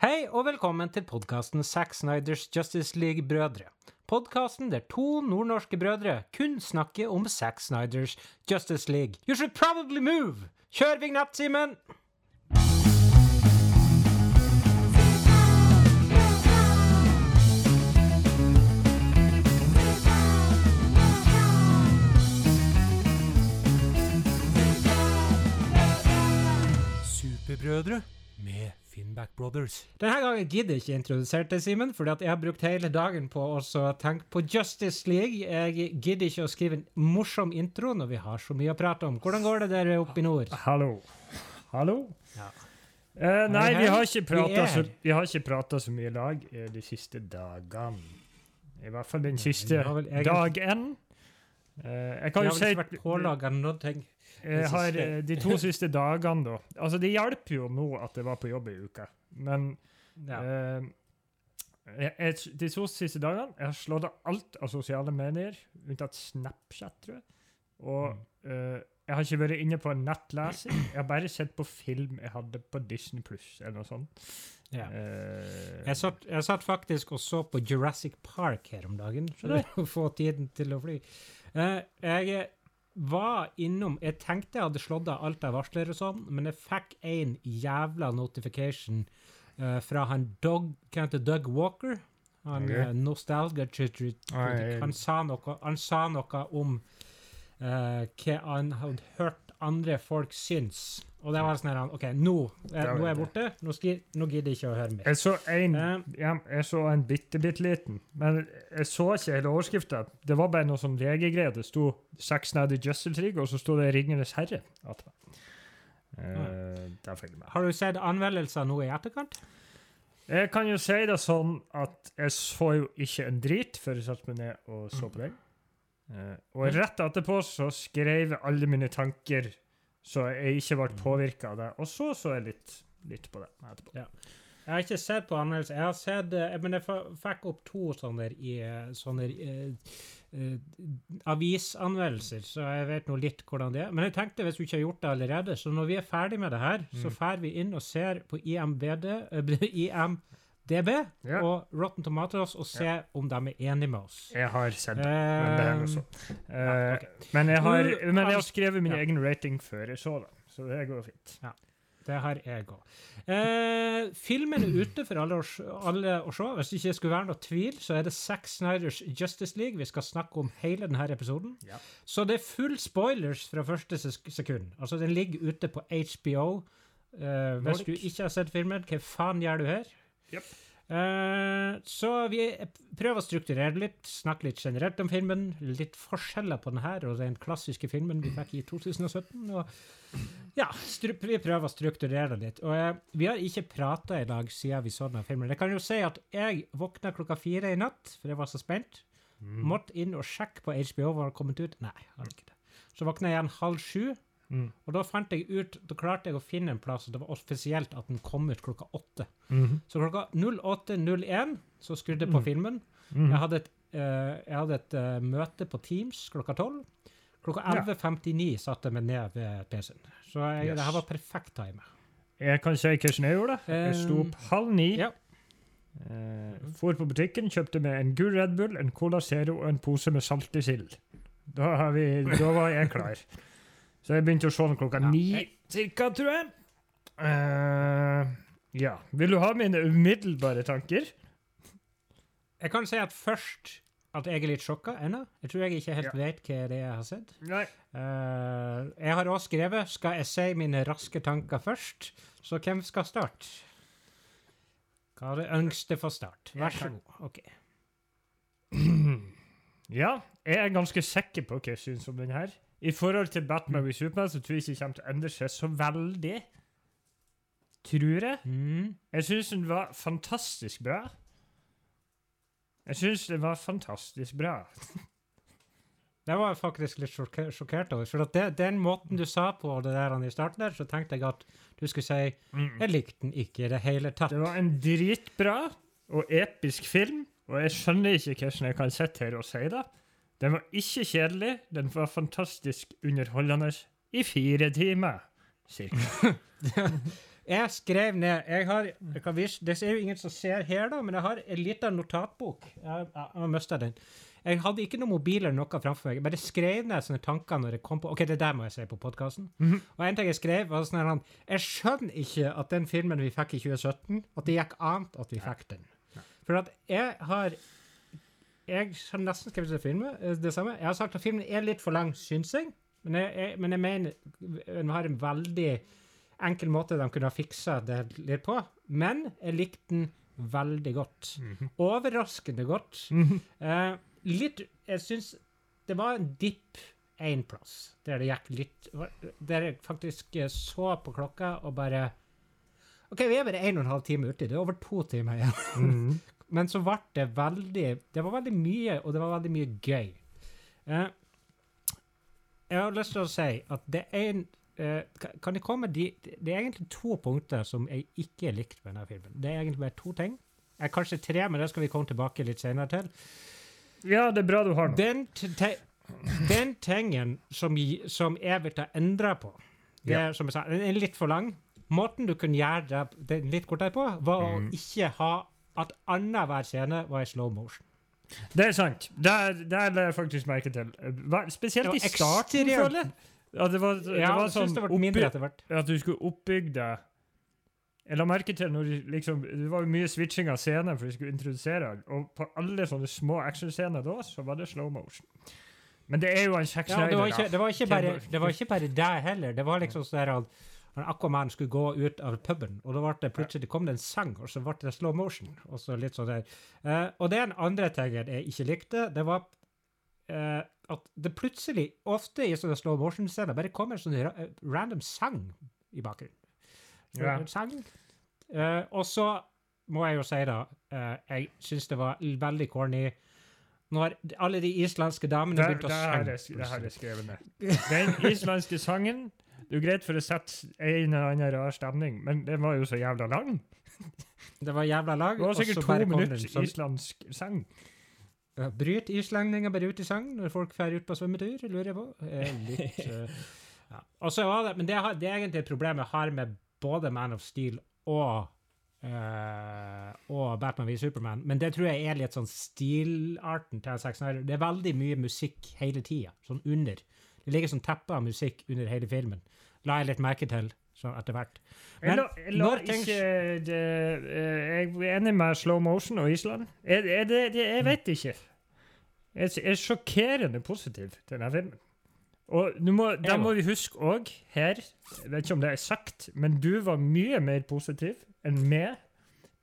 Hei og velkommen til podkasten Zack Snyders Justice League-brødre. Podkasten der to nordnorske brødre kun snakker om Zack Snyders Justice League. You should probably move! Kjør vignett, Simen! Superbrødre med Finnback Brothers. Denne gangen gidder jeg ikke introdusere deg, Simen, fordi jeg har brukt hele dagen på å tenke på Justice League. Jeg gidder ikke å skrive en morsom intro når vi har så mye å prate om. Hvordan går det der oppe i nord? Hallo. Hallo? Ja. Eh, nei, vi har ikke prata så, her. vi har ikke pratet så mye i lag eh, de siste dagene. I hvert fall den siste ja, egentlig- dagen. Eh, jeg Jeg kan har vel si ikke vært pålaga noe. Jeg har eh, de to siste dagene, da. Altså, det hjelper jo nå at jeg var på jobb i uka, men Ja. eh, jeg, jeg, de to siste dagene jeg har slått av alt av sosiale medier, unntatt Snapchat, tror jeg. Og Mm. eh, jeg har ikke vært inne på nettlesing. Jeg har bare sett på film jeg hadde på Disney Pluss, eller noe sånt. Ja. Eh, Jeg satt, jeg satt faktisk og så på Jurassic Park her om dagen, for å få tiden til å fly. Eh, jeg var innom Jeg tenkte jeg hadde slått av alt av varsler og sånn, men jeg fikk en jævla notification uh, fra han Doug, hva heter Doug Walker. Han Ok. okay. critic. Nei. Han sa noe, han sa noe om uh, hva han hadde hørt andre folk syns. Og det var sånn her OK, nå, er, nå er jeg borte. Nå, skri, nå gidder jeg ikke å høre mer. jeg så en, Eh, ja, jeg så en bitte, bitte liten, men jeg så ikke hele overskrifta. Det var bare noe sånn VG-greier. Det sto 'Zack Snyder Justice og så sto det 'Ringenes herre'. attmed. uh, med. Har du sett anmeldelser nå i etterkant? Jeg kan jo si det sånn at jeg så jo ikke en drit før jeg satte meg ned og så på den. Eh, og rett etterpå så skrev jeg alle mine tanker, så jeg ikke ble påvirka av det. Og så så jeg litt, litt på det etterpå. Ja. Jeg har ikke sett på anmeldelser. Jeg har sett, eh, men jeg fikk opp to sånne, i, eh, sånne uh, uh, avisanmeldelser, så jeg vet nå litt hvordan det er. Men jeg tenkte, hvis du ikke har gjort det allerede, så når vi er ferdig med det her, så drar vi inn og ser på IMBD, eh, IMDb Ja. og Rotten Tomatoes og ser om de er enige med oss. Jeg har sett det. Men det er noe Eh, ja, okay. men, jeg har, men jeg har skrevet min ja. egen rating før jeg så det, så det går fint. Det har jeg òg. Eh, filmen er ute for alle å, alle å se. Hvis det ikke skulle være noe tvil, så er det Zack Snyders Justice League. Vi skal snakke om hele denne episoden. Ja. Så det er full spoilers fra første sekund. Altså, den ligger ute på HBO. Eh, hvis du ikke har sett filmen, hva faen gjør du her? Japp. Uh, så vi prøver å strukturere litt, snakke litt generelt om filmen. Litt forskjeller på den her og den klassiske filmen vi fikk i 2017. Og ja, vi prøver å strukturere det litt. Og uh, vi har ikke prata i dag siden vi så denne filmen. Jeg kan jo si at jeg våkna klokka fire i natt, for jeg var så spent. Mm. Måtte inn og sjekke på HBO hva har kommet ut. Nei, har ikke det. Så våkna jeg igjen halv sju, Mm. og da fant jeg ut, da klarte jeg å finne en plass, og det var offisielt at den kom ut klokka åtte. Mhm. Så klokka 08.01 så skrudde jeg på Mm. filmen. -hmm. Jeg hadde et, uh, jeg hadde et uh, møte på Teams klokka 12. Klokka Ja. 11.59 satte jeg meg ned ved PC-en. Så jeg, Yes. det her var perfekt time. Jeg kan si hvordan jeg gjorde det. Jeg sto opp halv ni. Ja. Uh, for på butikken, kjøpte meg en gul Red Bull, en Cola Zero og en pose med saltig sild. Da, da var jeg klar. Så jeg begynte å se den klokka Ja. ni cirka, tror jeg. Uh, ja. Vil du ha mine umiddelbare tanker? Jeg kan si at først at jeg er litt sjokka ennå. Jeg tror jeg ikke helt Ja. vet hva det er jeg har sett. Nei. Uh, jeg har også skrevet 'Skal jeg si mine raske tanker først?' Så hvem skal starte? Hva er det yngste for start? Vær så god. OK. Ja, jeg er ganske sikker på hva jeg syns om den her. I forhold til Batman v Superman så tror jeg ikke det kommer til å endre seg så veldig. Tror jeg. Mm. Jeg syns den var fantastisk bra. Jeg syns den var fantastisk bra. Det var jeg faktisk litt sjokke- sjokkert over. For at det, den måten du sa på det der i starten der, så tenkte jeg at du skulle si jeg likte den ikke i det hele tatt. Det var en dritbra og episk film, og jeg skjønner ikke hvordan jeg kan sitte her og si det. Den var ikke kjedelig, den var fantastisk underholdende i fire timer, cirka. Jeg skrev ned jeg har, jeg kan vise, Det er jo ingen som ser her, da, men jeg har en liten notatbok. Jeg, jeg, jeg den. Jeg hadde ikke noe mobil eller noe framfor meg. Jeg bare skrev ned sånne tanker når jeg kom på OK, det der må jeg si på podkasten. Mhm. Og en ting jeg skrev, var sånn her Jeg skjønner ikke at den filmen vi fikk i 2017, at det gikk annet at vi fikk den. For at jeg har Jeg har nesten skrevet det, filmen, eh, det samme. Jeg har sagt at filmen er litt for lang, syns jeg. Men jeg, jeg, men jeg mener den har en veldig enkel måte de kunne ha fiksa det litt på. Men jeg likte den veldig godt. Mhm. Overraskende godt. Mhm. Eh, litt Jeg syns det var en dipp én plass, der det gikk litt Der jeg faktisk eh, så på klokka og bare OK, vi er bare en og en halv time uti. Det er over to timer igjen. Mhm. Men så ble det veldig Det var veldig mye, og det var veldig mye gøy. Eh, jeg har lyst til å si at det er en eh, Kan jeg komme de, Det er egentlig to punkter som jeg ikke likte med denne filmen. Det er egentlig bare to ting. Eh, kanskje tre, men det skal vi komme tilbake litt senere til. Ja, det er bra du har noe. Den, te, den tingen som, som jeg vil ta endra på, det er, som jeg sa, den er litt for lang. Måten du kunne gjøre det, litt kortere på, var å Mm. ikke ha at annenhver scene var i slow motion. Det er sant. Der, der la jeg faktisk merke til. Spesielt i starten, føler jeg. Ja, det var, det Ja, var sånn det oppbygd, at du skulle oppbygge det Jeg la merke til når du liksom, Det var mye switching av scener for de skulle introdusere den, og på alle sånne små actionscener da, så var det slow motion. Men det er jo en Zack Ja, det, var ikke, det, var ikke bare, det var ikke bare deg heller. Det var liksom sånn at når Aquaman skulle gå ut av puben, og da ble det plutselig kom det en sang, og så ble det slow motion. Og så litt sånn der. Eh, og det er en andre tingen jeg ikke likte. Det var eh, at det plutselig, ofte i sånne slow motion-scener, bare kommer en sånn eh, random sang i bakgrunnen. Ja. En sang. Eh, og så må jeg jo si, da, eh, jeg syns det var veldig corny når alle de islandske damene begynte å synge. det har jeg skrevet ned. Den islandske sangen Det er jo greit for å sette en eller annen rar stemning, men den var jo så jævla lang. Det var jævla lang, var og så sikkert to bare kom det en minutter sånn- islandsk sang. Ja, Bryt islendinga bare ut i sang når folk drar ut på svømmetur, lurer jeg på. Eh, litt, uh, ja. Og så var det, men det, har, det er egentlig et problem jeg har med både Man of Steel og Uh, og Batman v Superman, men det tror jeg er litt sånn stilarten til Zack Snyder. Det er veldig mye musikk hele tida, sånn under. Det ligger sånn teppe av musikk under hele filmen. La jeg litt merke til sånn etter hvert. Jeg la, jeg la når ting- det, eh, Jeg er enig med slow motion og Island. Er det, det, jeg vet ikke. Jeg er sjokkerende positiv til denne filmen. Og må, da må vi huske òg her Jeg vet ikke om det er sagt, men du var mye mer positiv enn meg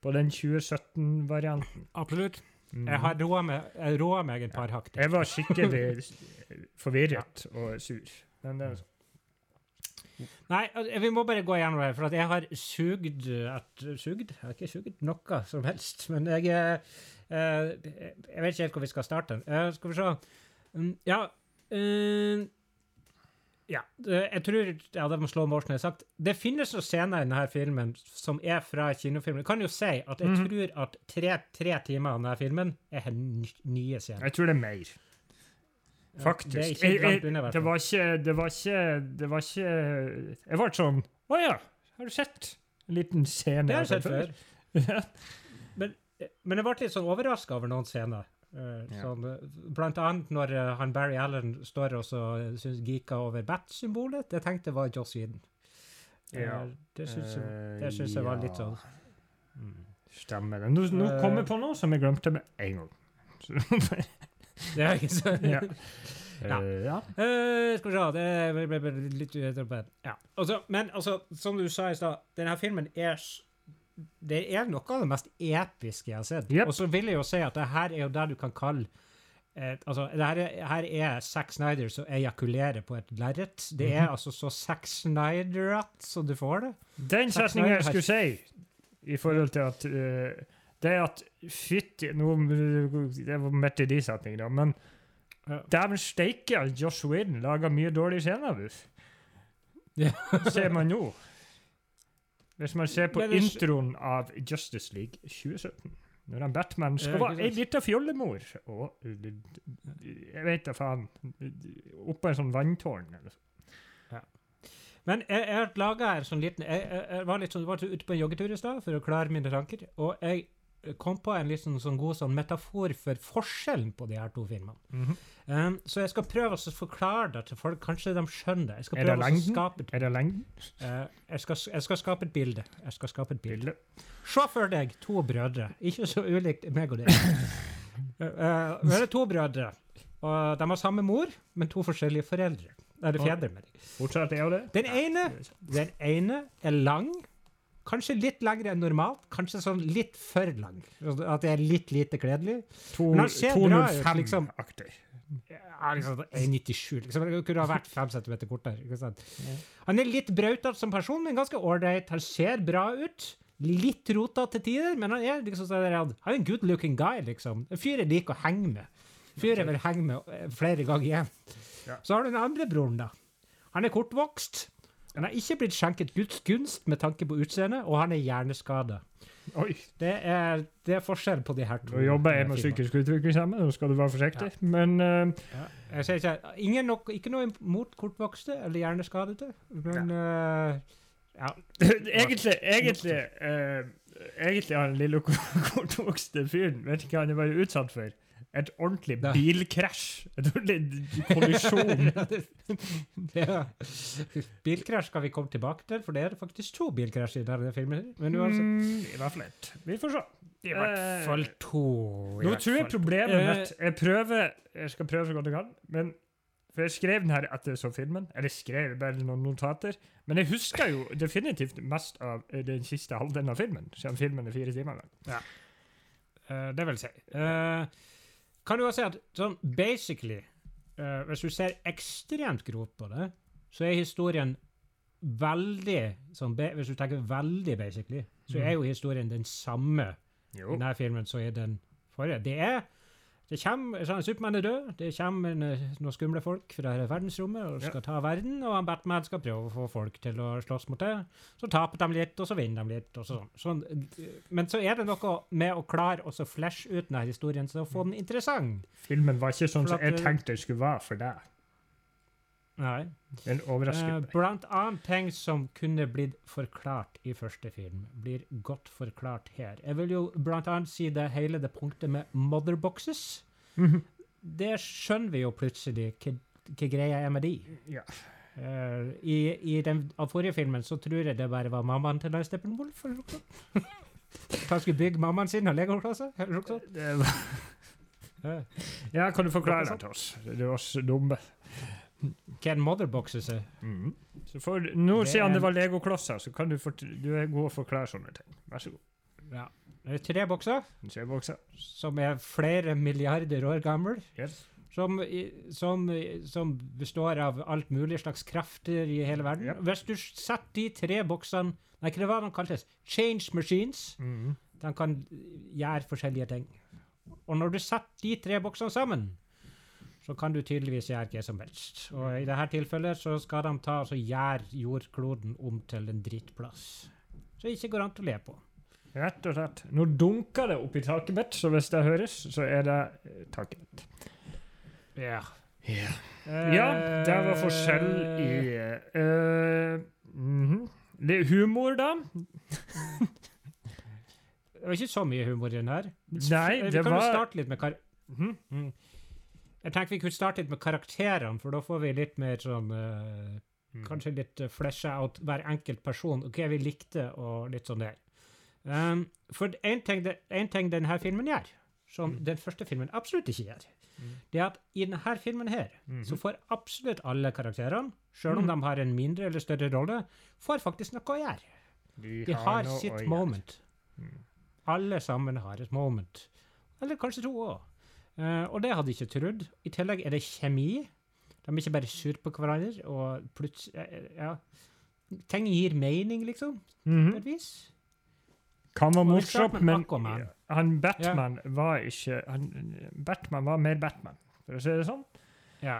på den 2017-varianten. Absolutt. Jeg har roa meg, jeg meg et par hakk. til. Jeg var skikkelig forvirret og sur. Men det, Nei, altså, vi må bare gå gjennom det, for at jeg har sugd et, Sugd? Jeg har ikke sugd noe som helst. Men jeg eh, eh, Jeg vet ikke helt hvor vi skal starte. Uh, skal vi se Um, Ja eh, Ja. Jeg tror ja, det må slå jeg har sagt. Det finnes noen scener i denne filmen som er fra kinofilmen. Jeg kan jo si at jeg mm. tror at tre, tre timer av denne filmen er nye scener. jeg tror det er mer. Ja, Faktisk. Det er ikke Jeg- det var ikke Det var ikke Det var ikke Jeg ble sånn Å ja, har du sett en liten scene? Det har jeg sett før. Men, men jeg ble litt sånn overraska over noen scener. Eh, Ja. sånn, eh, blant annet når uh, han Barry Allen står og så uh, syns geeka over bat-symbolet. Det tenkte jeg var Joss Whedon. Ja. Uh, det syns jeg, Eh, synes jeg var litt sånn mm. Stemmer det. Nå, nå Eh. kom jeg på noe som jeg glemte med en gang. Det er ikke så ja. Ja. Eh, ja. Eh, skal vi se Det ble, litt Ja. Altså, men altså, som du sa i stad, denne filmen er Det er noe av det mest episke jeg har sett. Yep. Og så vil jeg jo si at det her er jo det du kan kalle et, altså, det her er, her er Zack Snyder som ejakulerer på et lerret. Det er Mhm. altså så Zack Snyder-at så du får det. Den setninga jeg skulle si i forhold til at uh, Det er at Fytti nå- Det var midt i de setningene, men Ja. Dæven steike, Josh Whedon lager mye dårlige scener, du. Ser man nå. Hvis man ser på introen av Justice League 2017 når han Batman skal være ei lita fjollemor og Jeg vet da faen Oppå en sånn vanntårn eller så. Men jeg, jeg har laga en sånn liten Jeg, jeg, jeg var litt sånn, var ute på en joggetur i stad for å klare mine tanker, og jeg kom på en litt sånn, god sånn metafor for forskjellen på de her to filmene. Mhm. Um, så jeg skal prøve å forklare det til folk. Kanskje de skjønner det. Jeg Er det lengden? skape Er det lengden? Uh, jeg, skal, jeg skal skape et bilde. Jeg skal skape et bilde. Se for deg to brødre. Ikke så ulikt meg og deg. Uh, det er to brødre. Og de har samme mor, men to forskjellige foreldre. Eller fedre. er jo det. Den ene, den ene er lang. Kanskje litt lengre enn normalt. Kanskje sånn litt for lang. Altså At det er litt lite kledelig. To- Men han ser bra ut, 205 liksom. Ja, liksom 1,97. Liksom. Det kunne ha vært 5 centimeter kortere. Han er litt brautete som person, men ganske ålreit. Han ser bra ut. Litt rotete til tider, men han er liksom sånn han er en good looking guy, liksom. En fyr jeg liker å henge med. Fyr jeg vil henge med eh, flere ganger igjen. Ja. Så har du den andre broren, da. Han er kortvokst. Han har ikke blitt skjenket Guds gunst med tanke på utseende, og han er hjerneskada. Det det er forskjell på de her to. Du jobber jeg eh, med psykisk utviklingshemmede, nå skal du være forsiktig. Men uh, Ja. Jeg sier ikke, ingen nok, ikke noe imot kortvokste eller hjerneskadede, men uh, ja. egentlig, egentlig, uh, egentlig har den lille kortvokste fyren vet ikke hva han er bare utsatt for. Et ordentlig bilkrasj. Et ordentlig kollisjon. ja. Bilkrasj skal vi komme tilbake til, for det er faktisk to bilkrasjer i denne filmen. Men uansett Mm, I hvert fall ett. Vi får se. I hvert fall to. Nå tror jeg problemet Eh, mitt Jeg prøver Jeg skal prøve så godt jeg kan, men for jeg skrev den her etter jeg så filmen. Eller skrev bare noen notater. Men jeg husker jo definitivt mest av eh, den siste halvdelen av filmen, siden filmen er fire timer lang. Eh, det vil si. Eh, kan du også si at sånn basically, uh, hvis du ser ekstremt grovt på det, så er historien veldig sånn, Hvis du tenker veldig basically, så er jo historien den samme i denne filmen som i den forrige. Det er det kommer, sånn, Supermann er død. Det kommer eh, noen skumle folk fra verdensrommet og skal ta verden. Og han Batman skal prøve å få folk til å slåss mot det. Så taper de litt, og så vinner de litt. og så sånn. sånn. eh, Men så er det noe med å klare å så flashe ut denne historien, så å få den interessant. Filmen var ikke sånn som jeg tenkte det skulle være for deg. Nei. Den overrasket Eh, meg. blant annet ting som kunne blitt forklart i første film, blir godt forklart her. Jeg vil jo blant annet si det hele det punktet med motherboxes. Mhm. Det skjønner vi jo plutselig hva greia er med de. Ja. Uh, I i den av forrige filmen så tror jeg det bare var mammaen til Lars Steppenwolf. Han skulle bygge mammaen sin av legoklosser. eller noe sånt. Eh, Ja, kan du forklare det til oss? Det er oss dumme. Hva en motherboxes Mm. Mhm. Så for, nå, Det siden er- det var legoklosser, så kan du, for, du er god å forklare sånne ting. Vær så god. Ja. Det er tre bokser tre bokser. som er flere milliarder år gammel. Yes. Som, som, som består av alt mulig slags krefter i hele verden. Yep. Hvis du setter de tre boksene Nei, hva det var de kaltes? Change machines. Mhm. De kan gjøre forskjellige ting. Og når du setter de tre boksene sammen, så kan du tydeligvis gjøre hva som helst. Og i dette tilfellet så skal de ta og gjøre jordkloden om til en drittplass. Så det ikke går an å le på. Rett og slett. Nå dunker det opp i taket mitt, så hvis det høres, så er det eh, taket mitt. Ja. Ja, det var forskjell i uh, mm -hmm. Det er Humor, da? Det var ikke så mye humor i den her. Nei, vi det kan jo var starte litt med kar Mm mm. Jeg tenker vi kunne starte litt med karakterene, for da får vi litt mer sånn uh, Mm. Kanskje litt uh, flasha out hver enkelt person, og hva vi likte, og litt sånn der. Um, for én ting, en ting denne filmen gjør, som Mm. den første filmen absolutt ikke gjør, Mm. det er at i denne filmen her, -hmm. så får absolutt alle karakterene, selv om Mhm. de har en mindre eller større rolle, får faktisk noe å gjøre. De har noe å sitt moment. Mm. Alle sammen har et moment. Eller kanskje to òg. Og det hadde jeg ikke trodd. I tillegg er det kjemi. De er ikke bare sur på hverandre. Og plutselig Ja. Ting gir mening, liksom, på Mhm. et vis. Kan være morsomt, men Aquaman. han Batman var ikke han, Batman var mer Batman, for å si det sånn. Ja.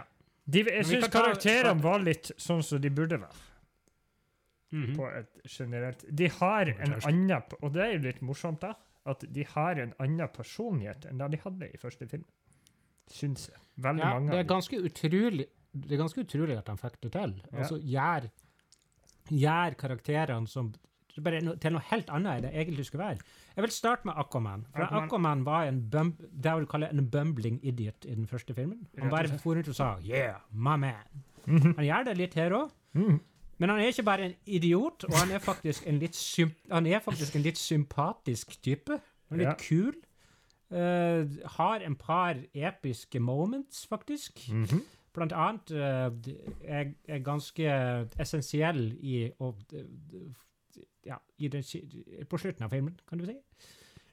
De, jeg syns karakterene var litt sånn som de burde være. Mhm. på et generelt De har en annen Og det er jo litt morsomt, da. At de har en annen personlighet enn det de hadde i første film. Syns jeg. Veldig ja, mange det er ganske utrolig det er ganske utrolig at de fikk det til. Ja. Altså gjør gjør karakterene som bare no, til noe helt annet enn det egentlig skulle være. Jeg vil starte med Aquaman. For Aquaman. Aquaman, var en bum, det jeg vil kalle en bumbling idiot i den første filmen. Han bare for rundt og sa 'yeah, my man'. Mhm. Han gjør det litt her òg. Men han er ikke bare en idiot, og han er faktisk en litt, symp han faktisk en litt sympatisk type. Han er litt kul. Uh, har en par episke moments, faktisk. Mhm. Blant annet uh, er, er ganske essensiell i å ja, i den, på slutten av filmen, kan du si.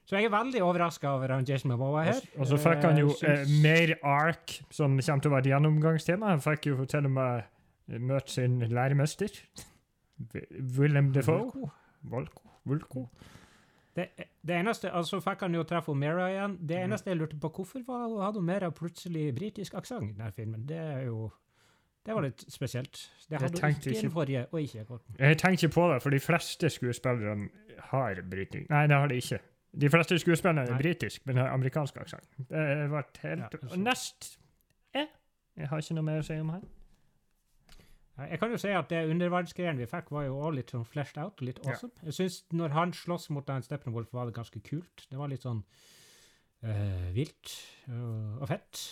Så jeg er veldig overraska over han Jason Momoa her. Og så fikk han jo uh, eh, mer ark, som kommer til å være et gjennomgangstema. Han fikk jo til og med møte sin læremester, Wi- Willem Defoe. Volko. Volko. Det, det eneste, altså fikk han jo treffe Mera igjen. Det Mhm. eneste jeg lurte på, hvorfor var, hadde Mera plutselig britisk aksent i denne filmen? Det er jo Det var litt spesielt. Det hadde hun tenkte ikke i den forrige, og ikke i. Jeg tenker ikke på det, for de fleste skuespillerne har britisk Nei, det har de ikke. De fleste skuespillerne er britisk, men har amerikansk aksent. Det vært helt Ja, Nest eh. Jeg har ikke noe mer å si om han. Nei, Jeg kan jo si at det undervannsgreiene vi fikk, var jo også litt sånn fleshed out og litt Ja. awesome. Jeg syns når han sloss mot den Steppenwolf, var det ganske kult. Det var litt sånn eh, vilt og, og fett.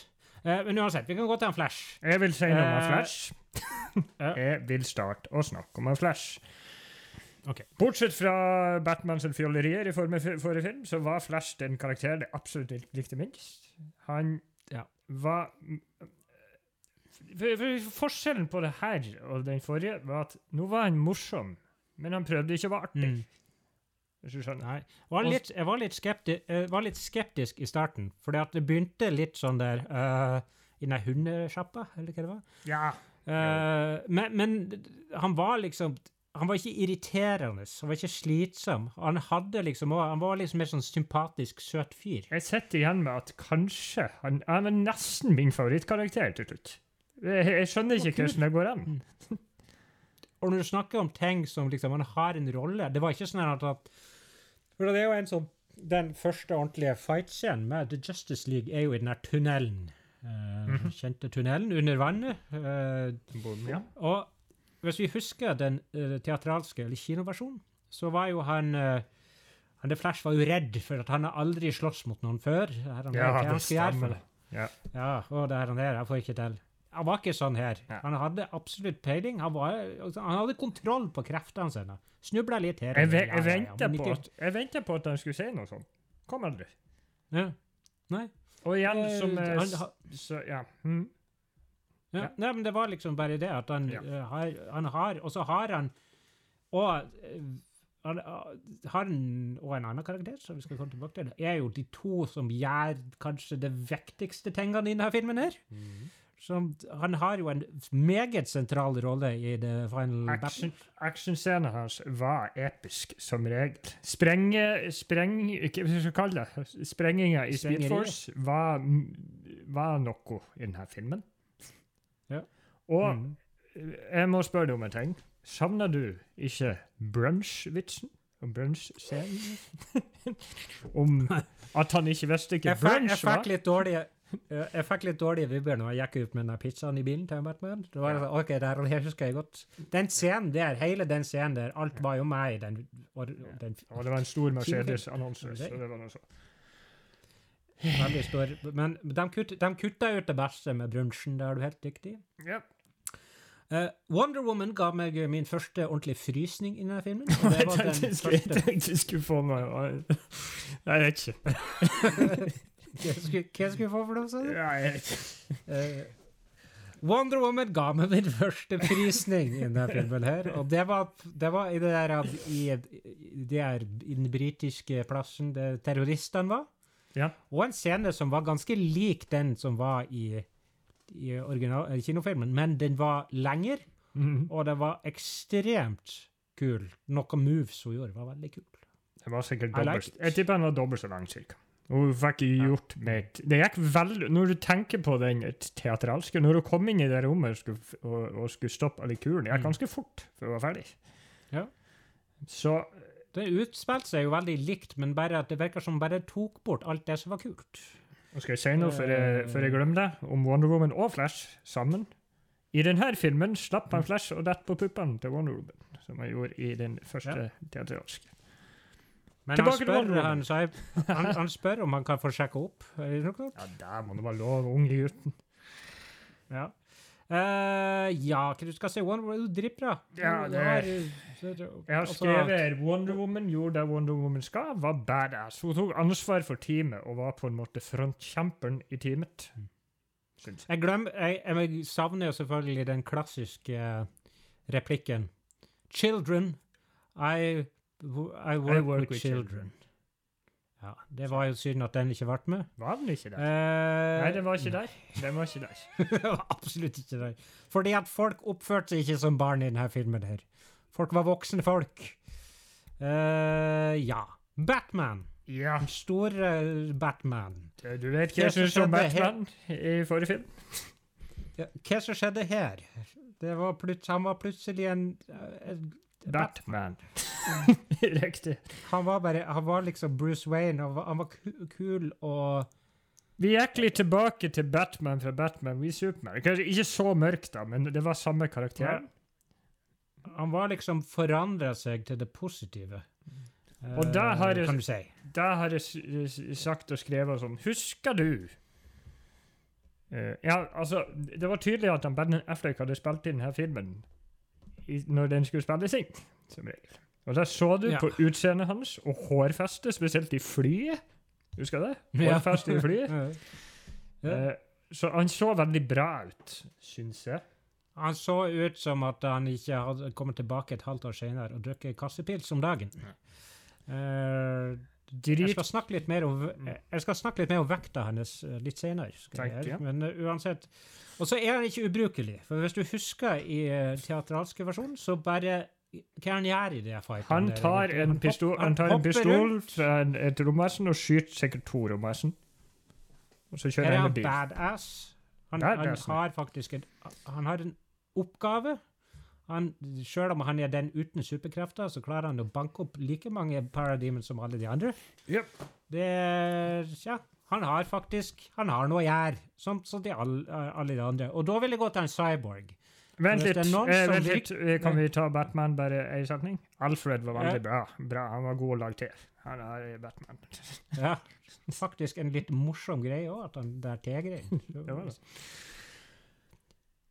Uh, men uansett, vi kan gå til en Flash. Jeg vil si noe om uh, Flash. Jeg vil starte å snakke om en Flash. Okay. Bortsett fra Batmans fjollerier i forrige film, så var Flash den karakteren jeg absolutt likte minst. Han Ja. var for, for Forskjellen på det her og den forrige var at nå var han morsom, men han prøvde ikke å være artig. Hvis du skjønner. Nei. Jeg var litt, jeg var litt, skepti jeg var litt skeptisk i starten, for det begynte litt sånn der uh, I den hundesjappa, eller hva det var. Ja. Uh, men, men han var liksom Han var ikke irriterende, han var ikke slitsom. Han hadde liksom Han var liksom mer sånn sympatisk, søt fyr. Jeg sitter igjen med at kanskje han, han er nesten min favorittkarakter til slutt. Jeg, jeg skjønner ikke hvordan det går an. Og når du snakker om ting som liksom man har en rolle Det var ikke sånn at at- For det er jo en sånn Den første ordentlige fight-scenen med The Justice League er jo i den der tunnelen. Uh, mm -hmm. Kjente tunnelen under vannet. eh, Ja. Og hvis vi husker den uh, teatralske, eller kinoversjonen, så var jo han uh, han The Flash var jo redd, for at han har aldri slåss mot noen før. Det her, han Ja, det stemmer. for. Ja. Ja, og det her han der, jeg får ikke til. Han var ikke sånn her. Ja. Han hadde absolutt peiling. Han, var, altså, han hadde kontroll på kreftene sine. Snubla litt her. Jeg, jeg, ja, ja, på ikke- på at han skulle si noe sånt. Kom aldri. ja. Nei. Og igjen, Eh, som eh, han ha- Så, ja. Mm. Ja. Ja. Nei, men det var liksom bare det at han eh, har, han har Og så har han Og uh, han og en annen karakter, som vi skal komme tilbake til, er jo de to som gjør kanskje det viktigste tingene i denne filmen her. Som, han har jo en meget sentral rolle i The Final Action, Battle. actionscenen hans var episk, som regel. Sprenge... Spreng... Hva skal vi kalle det? Sprenginga i Speed Force var, var noe i denne filmen. Ja. Og Mm. jeg må spørre deg om en ting. Savner du ikke brunch-vitsen? Om brunsj-scenen? om at han ikke visste hva brunsj var. jeg fikk litt dårlige eh, jeg fikk litt dårlige vibber når jeg gikk ut med den pizzaen i bilen til Batman. Det var Ja. sånn, ok, det her, husker jeg godt. Den scenen der, hele den scenen der, alt var jo meg i den. Og, den Og det var en stor Mercedes-annonse. så det var noe sånt. veldig stor. Men de, kutt, de kutta ut det beste med brunsjen, det har du helt riktig. Ja. Uh, Wonder Woman ga meg eh, min første ordentlige frysning i denne filmen. Og det var den jeg tenkte jeg skulle få meg Jeg vet ikke. Hva skulle vi få for noe, sa du? Ja, jeg vet ikke. Eh, Wonder Woman ga meg min første prisning i denne filmen her, og det var, det var i det der i, i, det der, i den britiske plassen der terroristene var. Ja. Og en scene som var ganske lik den som var i, i original, eh, kinofilmen, men den var lengre, Mhm. og det var ekstremt kul. Noen moves hun gjorde, var veldig kul. Det var sikkert like dobbelt. Jeg tipper den var dobbelt så lang, cirka. Og hun fikk Ja. gjort med Det gikk veldig Når du tenker på den teatralske Når hun kom inn i det rommet og skulle, og, og skulle stoppe alle kulene, det gikk Mm. ganske fort før hun var ferdig. Ja. Så Det utspilte seg jo veldig likt, men bare at det virker som bare tok bort alt det som var kult. nå skal jeg si noe før jeg, før jeg glemmer det, om Wonder Woman og Flash sammen. I denne filmen slapp han Flash og datt på puppene til Wonder Woman. som han gjorde i den første teatralske. Men han spør, han, han, han spør om han kan få sjekke opp. Er det noe? Ja, der må det være lov, unge gutten. Ja. Uh, ja, hva du skal si? Wonder Woman er jo dritbra. Ja, det- er, Jeg har skrevet skrevet Wonder Woman gjorde det Wonder Woman skal, var badass. Hun tok ansvar for teamet og var på en måte frontkjemperen i teamet. Syns jeg. glem, jeg, jeg savner jo selvfølgelig den klassiske eh, replikken. Children. I, I work, work with, with children. children. Ja, Det var jo synd at den ikke ble med. Var den ikke der? Eh, Nei, den var ikke der. Den var ikke der. absolutt ikke der. Fordi at folk oppførte seg ikke som barn i denne filmen her. Folk var voksne folk. Eh, ja. Batman. Ja, Den store Batman. du vet hva jeg syns om her? Batman i forrige film? Ja, hva som skjedde her? Det var han var plutselig en, en en Batman. Riktig. Han var bare Han var liksom Bruce Wayne. Han var, han var kul og Vi gikk litt tilbake til Batman fra Batman v Superman. Kanskje ikke så mørkt, da, men det var samme karakter. Han var liksom forandra seg til det positive. Og der har Eh, jeg- Kan du si. Da har jeg sagt og skrevet sånn Husker du Eh, Ja, altså Det var tydelig at han Ben Affleck hadde spilt inn denne filmen når den skulle spilles inn, som regel. Og der så du Ja. på utseendet hans og hårfestet, spesielt i flyet. Husker du det? Hårfeste Hårfestet i flyet. Ja. Eh, så han så veldig bra ut, syns jeg. Han så ut som at han ikke hadde kommet tilbake et halvt år senere og drukket kassepils om dagen. Eh, jeg skal snakke litt mer om jeg skal snakke litt mer om vekta hennes eh, litt senere. Takk, gjøre. Men uh, uansett Og så er han ikke ubrukelig. For hvis du husker i uh, teatralske versjon, så bare Hva er han gjør i det fighten? Han tar en pistol, han tar en pistol fra en, et romvesen og skyter sikkert to romvesen. Og så kjører Er han han en bil. badass? Han, han Badass, ja. har faktisk en, han har en oppgave. Han, selv om han er den uten superkrefter, så klarer han å banke opp like mange parademons som alle de andre. Yep. Det ja, han har faktisk Han har noe å gjøre, som, som de alle, alle de andre. Og da vil jeg gå til en cyborg. Vent litt, eh, vent litt. Eh, kan vi ta Batman bare en setning? Alfred var veldig bra. bra. Han var god å lage til. Han er Batman. Ja, faktisk en litt morsom greie òg, at han der tegreien.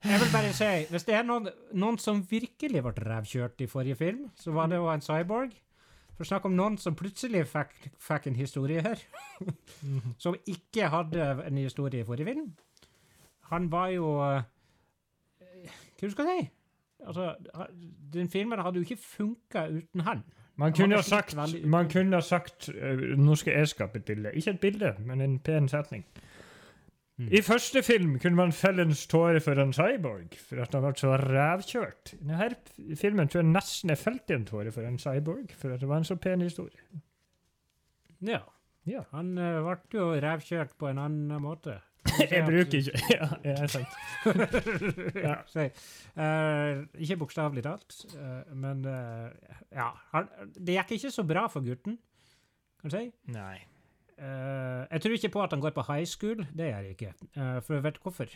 Jeg vil bare si, hvis det er noen, noen som virkelig ble revkjørt i forrige film, så var det jo en cyborg. For å snakke om noen som plutselig fikk, fikk en historie her, som ikke hadde en historie i forrige film. Han var jo Hva skal du si? Altså, den filmen hadde jo ikke funka uten han. Man kunne ha sagt, veldig- man kunne ha sagt Nå skal jeg skape et bilde. Ikke et bilde, men en pen setning. Mm. I første film kunne man felle en tåre for en cyborg, for at han ble så rævkjørt. I denne filmen tror jeg nesten jeg felte en tåre for en cyborg, for at det var en så pen historie. Ja. Ja. Han uh, ble jo revkjørt på en annen måte. Jeg bruker ikke Ja, det er sant. ja. Eh, ikke bokstavelig talt, uh, men uh, ja. Det gikk ikke så bra for gutten, kan du si. Nei. Jeg tror ikke på at han går på high school. Det gjør jeg ikke. For jeg vet hvorfor.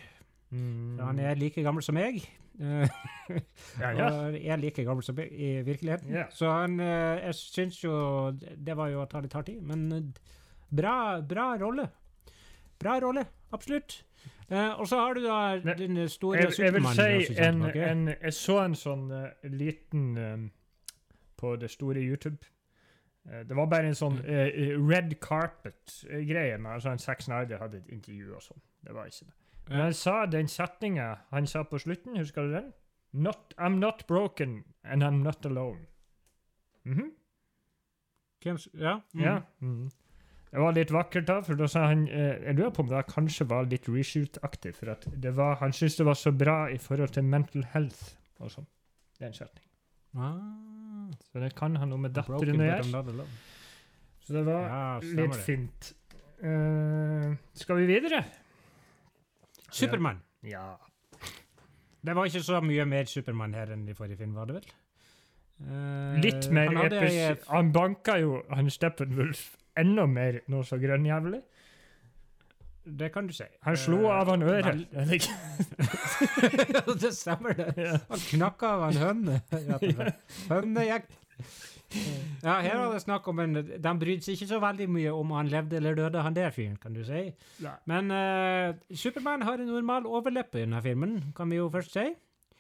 Mm. Han er like gammel som meg. ja, ja. Og er like gammel som meg i virkeligheten. Yeah. Så han, jeg syns jo Det var jo å ta litt hard tid, men bra, bra rolle. Bra rolle, absolutt. Uh, og så har du da den store Jeg, jeg vil si en, en Jeg så en sånn uh, liten um, på det store YouTube. Uh, det var bare en sånn eh, red carpet-greie. med altså en Sex Snyder hadde et intervju og sånn. Det var ikke det. Men han sa den setninga han sa på slutten, husker du den? Not, I'm not broken, and I'm not alone. Mhm. Hvem s- ja. mm. Ja. Mhm. Det var litt vakkert, da, for da sa han eh, Jeg lurer på om det kanskje var litt reshoot-aktig. For at det var, han syntes det var så bra i forhold til mental health og sånn. Det er en setningen. Ah, Så det kan ha noe med datteren å gjøre. Så det var Ja, litt det. fint. Uh, skal vi videre? Supermann. Ja. Det var ikke så mye mer Supermann her enn i forrige film, var det vel? Uh, Litt mer han episk. ei- Han banka jo han Steppenwolf enda mer noe så grønnjævlig. det kan du si. Han slo Eh, av han øret. det stemmer, det. Han knakka av han høne. Hønejakt. Ja, her var det snakk om en De brydde seg ikke så veldig mye om han levde eller døde, han der fyren, kan du si. Men uh, Supermann har en normal overleppe i denne filmen, kan vi jo først si.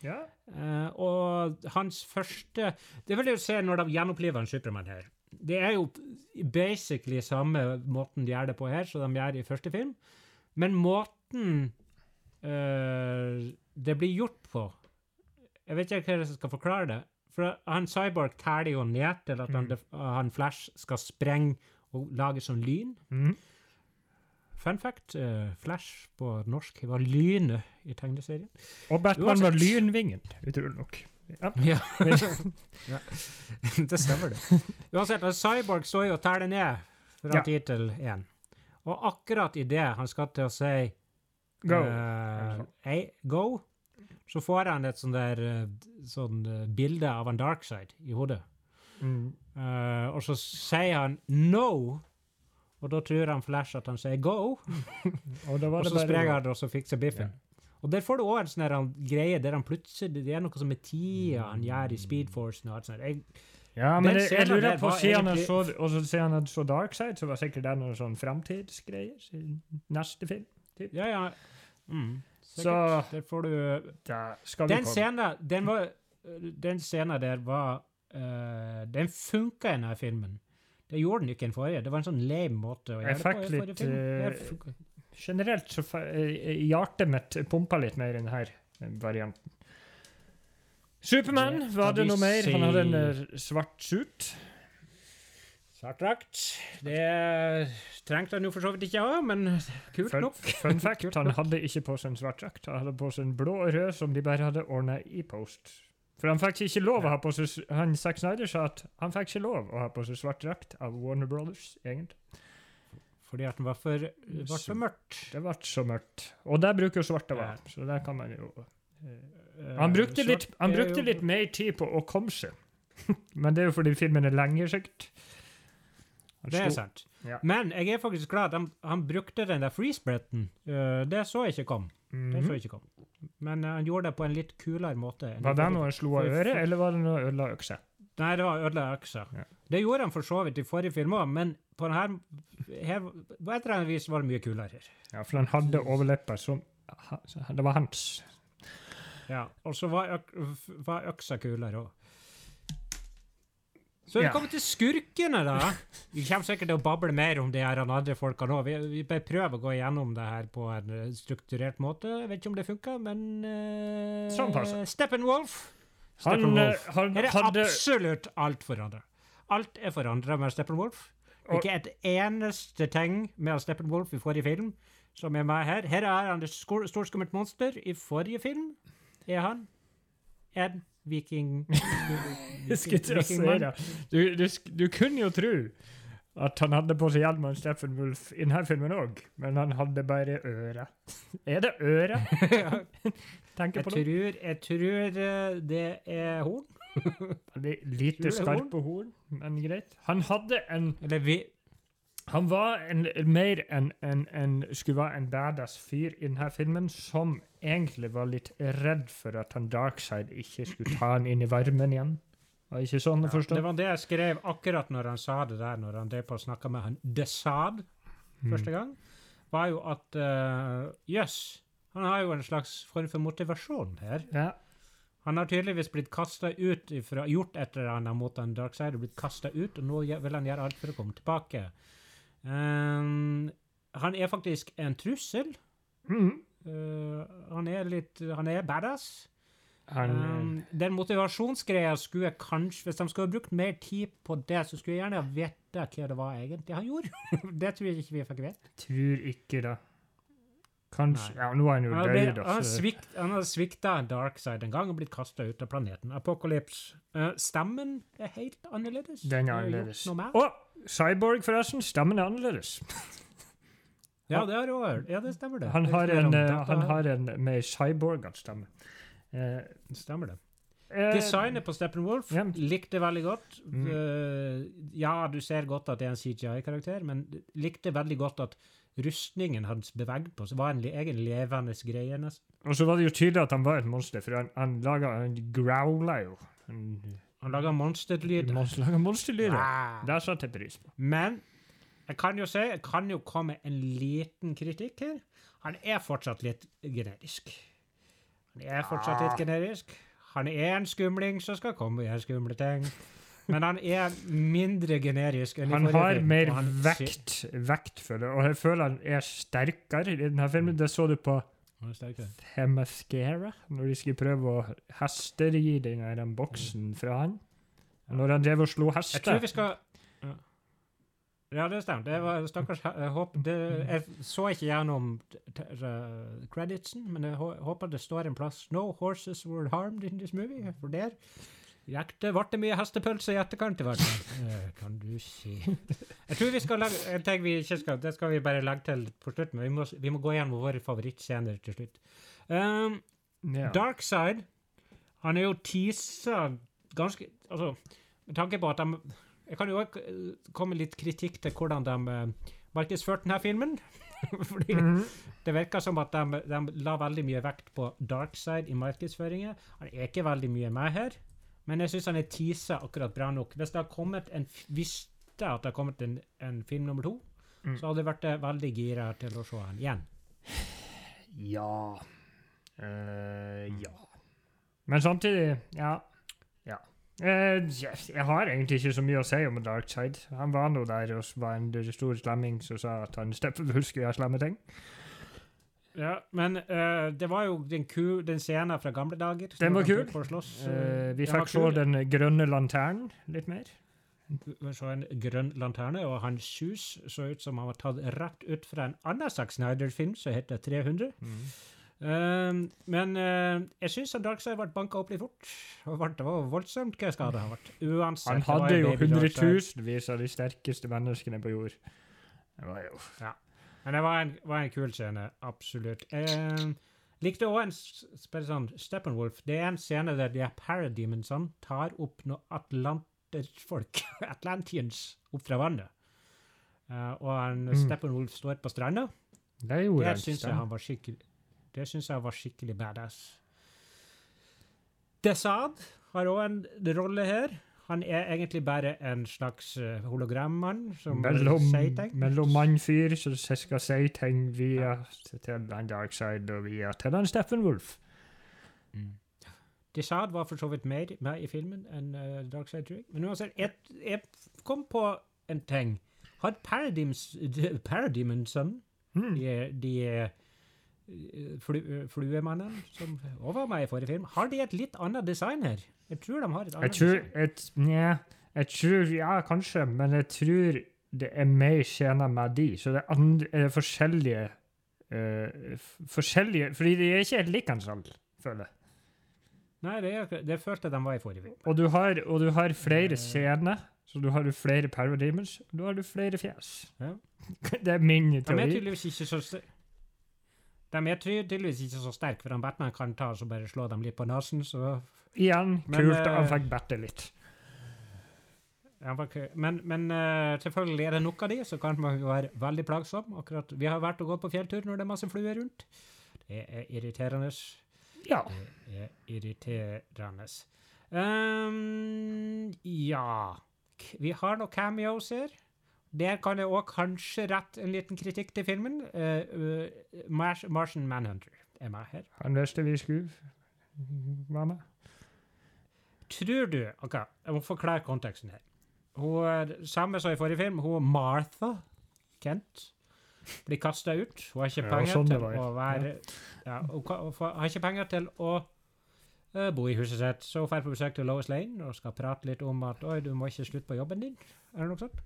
Ja. Uh, og hans første Det vil jeg jo se når de gjenoppliver en Supermann her. Det er jo basically samme måten de gjør det på her som de gjør i første film, men måten eh, det blir gjort på Jeg vet ikke hva jeg skal forklare det. For han Cyborg teller jo ned til at han, Mm. han Flash skal sprenge og lage sånn lyn. Mm. Fun fact, uh, Flash på norsk var lynet i tegneserien. Og Batman var lynvingen, utrolig nok. Ja. Ja. ja. det stemmer, det. Uansett, altså, Cyborg står jo og teller ned fra Ja. ti til én. Og akkurat idet han skal til å si Go. uh, ei, go, så får han et sånn der sånn bilde av en dark side i hodet. Mm. Uh, og så sier han no, og da tror han Flash at han sier go. Og Og så sprenger han, og så fikser biffen. Og der får du òg en sånn greie der han plutselig Det er noe som med tida han gjør i Speed Force og alt sånt. Jeg, Ja, men jeg, jeg lurer på siden han så, Og så siden han så var sikkert det noen sånn framtidsgreier i neste film. Typ. ja, ja. Mm, Så. Der får du Den scenen den, var, den scenen der var uh, Den funka i denne filmen. Det gjorde den ikke den forrige. Det var en sånn lame måte å Jeg gjøre det på. fikk i forrige litt, film. Eh. Generelt så eh, hjertet mitt pumpa litt mer i denne varianten. Supermann, var det noe mer? Han hadde en eh, svart suit. Svart drakt. Det trengte han jo for så vidt ikke ha, men kult Fun, nok. fun fact, han hadde ikke på seg en svart drakt. Han hadde på seg en blå og rød som de bare hadde ordna i post. For han fikk ikke lov å ha på seg Han Zack Snyder sa at han fikk ikke lov å ha på seg svart drakt av Warner Brothers, egentlig. Fordi at den var for, det var for mørkt. Det ble så mørkt. Og der bruker jo svarte Ja. være, så der kan man jo Eh, Han brukte litt, han brukte litt mer tid på å komme seg. Men det er jo fordi filmen er lenger, sikkert. Det er sant. Ja. Men jeg er faktisk glad at han, han brukte den der freeze-bretten. Uh, det så jeg ikke kom. Det så Mhm. jeg ikke kom. Men uh, han gjorde det på en litt kulere måte. Var det noe han slo av øret, eller var det noe ødela økse? Nei, det var ødela øksa. Ja. Det gjorde han for så vidt i forrige film òg, men på denne, her, På et eller annet vis var det mye kulere her. Ja, for han hadde overlepper som Det var hans. Ja, Og så var, øk, var øksa kulere òg. Så vi kommer til skurkene, da. Vi kommer sikkert til å bable mer om det her andre folka nå. Vi, vi prøver å gå igjennom det her på en eh, strukturert måte. Jeg vet ikke om det funka, men uh. Steppenwolf. Han, eh, han er hadde absolutt alt forandra. Alt er forandra med Steppenwolf. Og- Ikke et eneste ting med Steppenwolf i forrige film som er med her. Her er han et storskummelt monster. I forrige film er han en viking... Vikingmann. det. Du, du, du kunne jo tro at han hadde på seg hjelm av en Steppenwolf i denne filmen òg, men han hadde bare øre. Er det øre? Tenker Jeg på tror, det. jeg tror eh, det er horn. Veldig lite skarpe horn, men greit. Han hadde en Eller vi Han var en, mer enn en, en skulle være en badass fyr i denne filmen, som egentlig var litt redd for at han Darkside ikke skulle ta han inn i varmen igjen. Var ikke sånn å forstå? Det var det jeg skrev akkurat når han sa det der, når han drev på å snakke med han Desad første gang, var jo at eh, Jøss, han har jo en slags form for motivasjon her. Ja. Han har tydeligvis blitt kasta ut ifra Gjort et eller annet mot en darkside og blitt kasta ut, og nå vil han gjøre alt for å komme tilbake. Um, han er faktisk en trussel. Mm. Uh, han er litt Han er badass. Han, Um, den motivasjonsgreia skulle jeg kanskje Hvis de skulle brukt mer tid på det, så skulle jeg gjerne ha vite hva det var egentlig han gjorde. det tror jeg ikke vi fikk vite. tror ikke det. Kanskje Nei. Ja, nå er han jo Han død, han svikt, han har svikta en darkside en gang og blitt kasta ut av planeten. Apocalypse. Eh, stemmen er helt annerledes. Den er annerledes. med. Cyborg, forresten. Stemmen er annerledes. Ja, det har også hørt. Ja, det stemmer det. Han har en, eh, han har en mer cyborgete stemme. Eh, Stemmer det. Eh, Designet på Steppenwolf Ja. likte veldig godt. Mm. Uh, ja, du ser godt at det er en CGI-karakter, men likte veldig godt at rustningen hans beveget på seg var le- egen levende greie. nesten. Og så var det jo tydelig at han var et monster, for han, han laga Han growla jo. Han, Han laga monsterlyder. han laga monsterlyder. Ah. Det satte jeg pris på. Men jeg kan jo si, jeg kan jo komme med en liten kritikk her. Han er fortsatt litt generisk. Han er fortsatt litt generisk. Han er en skumling som skal komme og gjøre skumle ting. Men han er mindre generisk enn i Han forrige har film, mer og han vekt, vekt for det, og jeg føler han er sterkere i denne filmen. Det så du på Han er sterkere. Themyscira, når de skulle prøve å hesteri den her boksen fra han. Når han drev og slo Jeg tror hester. vi skal Ja, det stemmer. Det var stakkars jeg håper, det, Jeg så ikke gjennom t- t- creditsen, men jeg hå- håper det står en plass 'No horses were harmed in this movie', for der det, ble det mye hestepølse i etterkant, i hvert fall. Eh, Kan du si. Jeg tror vi skal legge en ting vi ikke skal Det skal vi bare legge til på slutt, men vi må, vi må gå gjennom våre favorittscener til slutt. Um, yeah. Darkside han er jo teasa ganske Altså, med tanke på at de Jeg kan jo også komme litt kritikk til hvordan de uh, markedsførte denne filmen. Fordi Mhm. det virker som at de, de la veldig mye vekt på Darkside i markedsføringen. Han er ikke veldig mye med her, men jeg syns han er teasa akkurat bra nok. Hvis det har kommet en visste at det har kommet en, en film nummer to, Mm. så hadde jeg vært eh, veldig gira til å se han igjen. Ja uh, Ja. Men samtidig, ja. ja. Uh, jeg- jeg har egentlig ikke så mye å si om Dark Side. Han var nå der og var en stor slemming som sa at han Steppenwolf skulle gjøre slemme ting. Ja, men uh, det var jo den, ku, den scenen fra gamle dager. Den var kul. Eh, vi fikk se den grønne lanternen litt mer. Vi så en grønn lanterne, og hans hus så ut som han var tatt rett ut fra en annen Zack Snyder-film som heter 300. Um, men uh, jeg syns Darkside ble banka opp litt fort. Det var voldsomt hva skada han ble. Uansett. Han hadde jo hundretusenvis av de sterkeste menneskene på jord. Det var jo Men det var en, var en kul scene, absolutt. Eh, likte òg en sånn Steppenwolf. Det er en scene der de parademonsene tar opp noe atlanterfolk, atlantians, opp fra vannet. Eh, og en Mm. Steppenwolf står på stranda. Det gjorde Det syns jeg han var skikkelig Det syns jeg var skikkelig badass. Desad har òg en rolle her. Han er egentlig bare en slags eh, hologrammann som Mellom, sier ting. mellom mannfyr som skal si ting via til han Darkside og via til han Steppenwolf. Mm. Desad var for så vidt mer med i filmen enn uh, Darkside Tree. Men uansett, jeg, jeg kom på en ting. Hadde Paradigms, Paradigmenson, Mm. de, de eh, flu, fluemannene som også var med i forrige film, har de et litt annet design her? Jeg tror de har et Jeg annet tror et, Nja, jeg tror Ja, kanskje, men jeg tror det er mer tjener med de. Så det er, andre, er forskjellige uh, Forskjellige Fordi de er ikke helt likens alle, føler jeg. Nei, det, er, det følte jeg de var i forrige film. Og du har, og du har flere Eh. scener. Så du har du flere parademons, og da har du flere fjes. Ja. det er min De er tydeligvis ikke så de er tydeligvis ikke så sterke, for Batman kan ta og bare slå dem litt på nesen, så Igjen, Men, kult at han eh, fikk bette litt. Men, men eh, selvfølgelig er det nok av de, så kan man jo være veldig plagsom. Akkurat, Vi har vært og gått på fjelltur når det er masse fluer rundt. Det er irriterende. Ja. Det er irriterende. Um, ja Vi har noen cameos her. Der kan jeg òg kanskje rette en liten kritikk til filmen. Uh, eh, Martian Manhunter er med her. Han visste vi skulle være med. Tror du ok, Jeg må forklare konteksten her. Hun er samme som i forrige film. Hun Martha Kent blir kasta ut. Hun har ikke Ja, penger sånn til å være ja, Hun har ikke penger til å eh, bo i huset sitt, så hun drar på besøk til Lois Lane og skal prate litt om at oi, du må ikke slutte på jobben din. eller noe sånt.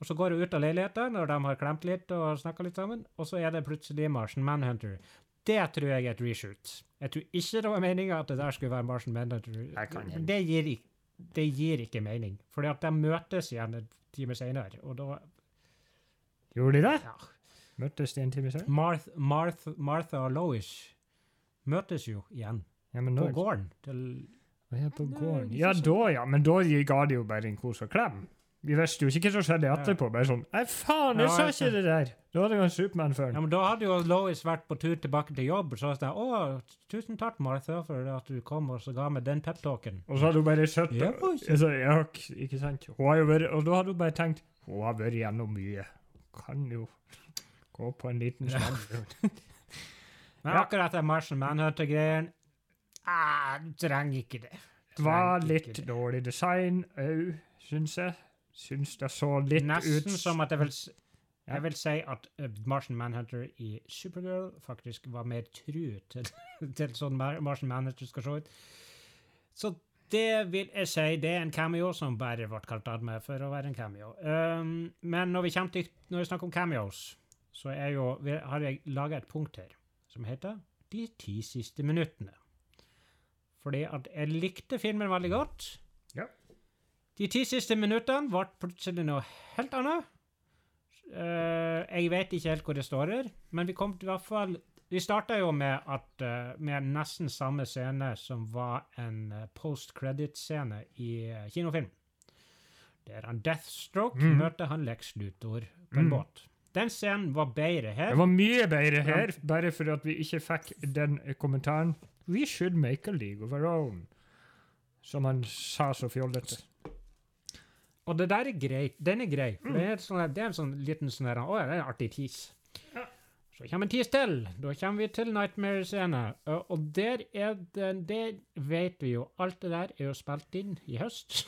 Og så går hun ut av leiligheten når de har klemt litt og snakka litt sammen, og så er det plutselig Martian Manhunter. Det tror jeg er et reshoot. Jeg tror ikke det var meninga at det der skulle være Martian Manhunter. Det gir, det gir ikke mening, fordi at de møtes igjen en time senere, og da Gjorde de det? ja. Møttes de en time senere? Marth, Marth, Martha og Lois møtes jo igjen Ja, men på gården til Ja, på gården. Ja, da, ja. Men da ga de jo bare en kos og klem. Vi visste jo ikke hva som skjedde etterpå. Bare sånn Nei, faen, jeg sa ikke det der! Da hadde jeg en Supermann før. Ja, men Da hadde jo Lois vært på tur tilbake til jobb, og så sa jeg å, tusen takk, Martha, for at du kom og så ga meg den peptalken. Og så hadde hun bare sett Ja, altså, ja, Ikke sant? Hun har jo vært, og da hadde hun bare tenkt Hun har vært gjennom mye. Kan jo gå på en liten smell. Men akkurat den Martian Manhunter-greien ah, Du trenger ikke det. Det var litt dårlig design òg, syns jeg. Syns det så litt Nesten ut som at jeg vil, jeg vil si at uh, Martian Manhunter i Supergirl faktisk var mer tru til, til sånn Martian Manhunter skal se ut. Så det vil jeg si, det er en cameo som bare ble kalt av meg for å være en cameo. Um, men når vi, til, når vi snakker om cameos, så jo, har jeg laga et punkt her som heter De ti siste minuttene. Fordi at jeg likte filmen veldig godt. Ja. De ti siste minuttene ble plutselig noe helt annet. Eh, jeg vet ikke helt hvor det står her, men vi kom til hvert fall Vi starta jo med at eh, med nesten samme scene som var en uh, post-credit-scene i eh, kinofilm. Der han Deathstroke mm. møter han Lex Luthor på en mm. båt. Den scenen var bedre her. Det var mye bedre her, bare for at vi ikke fikk den eh, kommentaren We should make a league of our own. Som han sa så fjollete. Og det der er greit. Den er grei. Mm. For Det, er sånn, det er en sånn liten sånn her, Å det er en artig tis. Ja. Så kommer en tis til. Da kommer vi til Nightmare-scene. Og, og der er det Det vet vi jo. Alt det der er jo spilt inn i høst.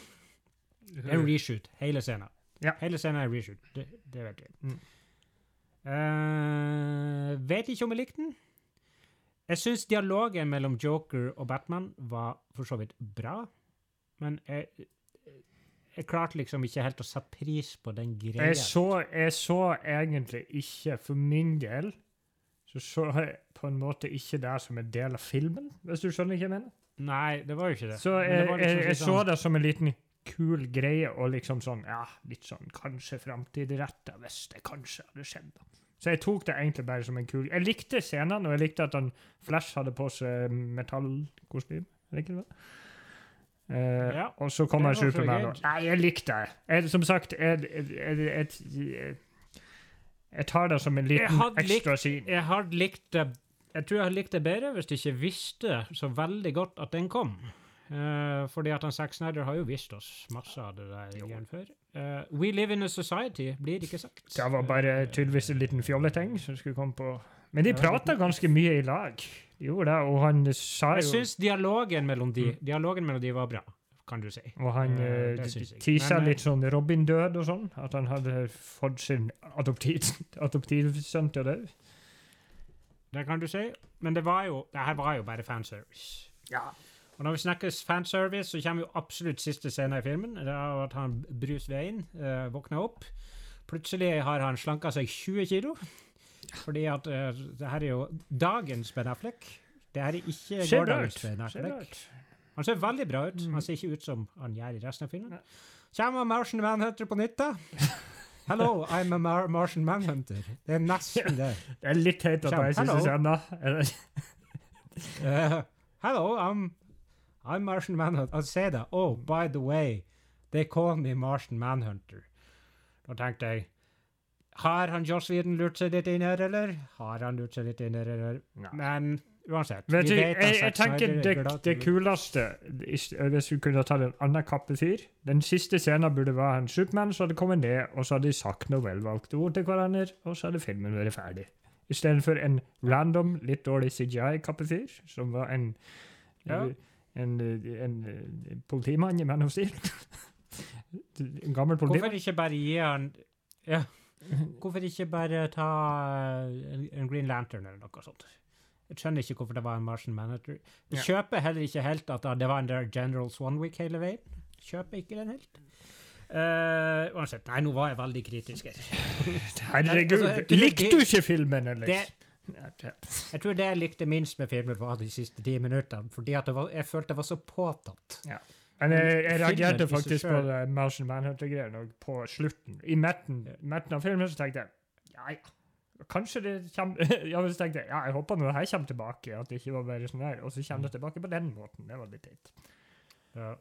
Det er en reshoot, hele scenen. Ja. Hele scenen er reshoot. Det, det vet vi. Mm. Uh, vet ikke om jeg likte den. Jeg syns dialogen mellom Joker og Batman var for så vidt bra, men jeg, jeg klarte liksom ikke helt å sette pris på den greia. Jeg så, jeg så egentlig ikke, for min del, så så jeg på en måte ikke det som en del av filmen, hvis du skjønner hva jeg mener. Nei, det var jo ikke det. Så jeg, det jeg, jeg, liksom jeg litt så sånn- det som en liten kul greie, og liksom sånn, ja, litt sånn kanskje framtidsretta, hvis det kanskje hadde skjedd. da. Så jeg tok det egentlig bare som en kul Jeg likte scenen, og jeg likte at han Flash hadde på seg metallkostyme. Eh, Ja, og så kommer Supermann. Nei, jeg likte det. Jeg, som sagt, jeg, tar det som en liten ekstra scene. Jeg hadde likt det Jeg tror jeg hadde likt det bedre hvis jeg ikke visste så veldig godt at den kom. Uh, fordi at han Zack Snyder har jo visst oss masse av det der igjen før. Uh, We live in a society blir det ikke sagt. Det var bare tydeligvis en liten fjolleteng som skulle komme på Men de prata ganske mye i lag. De da, og han sa Jeg jo syns dialogen mellom de, Mm. dialogen mellom de var bra, kan du si. Og han Eh, eh, jeg. tisa eh, litt sånn Robin-død og sånn. At han hadde fått sin adoptiv- adoptivsønn til å dø. Det kan du si. Men det var jo, det her var jo bare fanservice. Ja. Og når vi snakker fanservice, så kommer jo absolutt siste scene i filmen. Det er jo at han Bruce Wayne uh, våkner opp. Plutselig har han slanka seg 20 kilo. Fordi at uh, det her er jo dagens Ben Affleck. Det her er ikke Ser gårsdagens. Ben Affleck. Han ser veldig bra ut. Mm. Han ser ikke ut som han gjør i resten av filmen. Kommer Martian Manhunter på nytt, da? Hello, I'm a Mar Martian Manhunter. Det er nesten det. Det er litt teit at jeg er siste ennå. Uh, hello, I'm I'm Martian Manhunter. I'll say that. Oh, by the way, they call me Martian Manhunter. Da tenkte jeg Har han Joss Whedon lurt seg litt inn her, eller? Har han lurt seg litt inn her, eller? Nei. Men uansett. Vet vi du, vet at jeg, jeg tenker er det, det kuleste Hvis vi kunne tatt en annen kappefyr Den siste scenen burde være en Supermann som hadde kommet ned, og så hadde de sagt noe velvalgte ord til hverandre, og så hadde filmen vært ferdig. Istedenfor en random, litt dårlig CGI-kappefyr, som var en Ja. en, en, en politimann i Man of Steel. en gammel politimann. Hvorfor ikke bare gi han Ja. Hvorfor ikke bare ta uh, en, en Green Lantern eller noe sånt? Jeg skjønner ikke hvorfor det var en Martian Manager. Jeg Ja. kjøper heller ikke helt at det var en der General Swanwick hele veien. Kjøper ikke den helt. Uh, uansett, nei, nå var jeg veldig kritisk her. Herregud, Altså, likte du ikke filmen, eller? Det, jeg tror det jeg likte minst med filmen, var de siste ti minuttene. Fordi var, jeg følte det var så påtatt. Men jeg, jeg reagerte faktisk på det Martian Manhunter-greiene på slutten. I midten, av filmen så tenkte jeg ja, ja, kanskje det kommer Ja, men så tenkte jeg ja, jeg håper det her kommer tilbake, at det ikke var bare sånn her. Og så kommer det tilbake på den måten. Det var litt teit. Ja.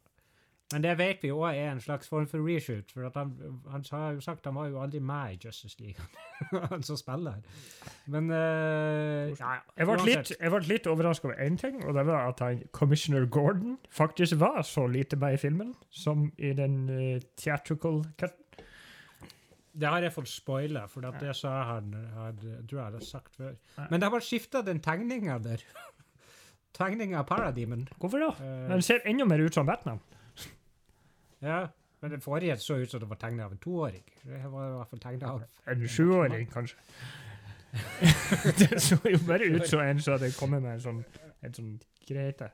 Men det vet vi òg er en slags form for reshoot. For at han, han har jo sagt han var jo aldri med i Justice League, han som spiller. Men uh, ja, Jeg ble litt, jeg ble litt overraska over én ting, og det var at han, Commissioner Gordon faktisk var så lite med i filmen som i den uh, theatrical cut. Det har jeg fått spoila, for at det sa han hadde, tror jeg hadde sagt før. Men det har skifta den tegninga der. Tegninga av Parademon. Hvorfor da? Uh, Den ser enda mer ut som Batman. Ja, men den forrige så ut som det var tegna av en toåring. Det var i hvert fall tegna av En sjuåring, kanskje. det så jo bare ut som en som hadde kommet med en sånn, en sånn grete.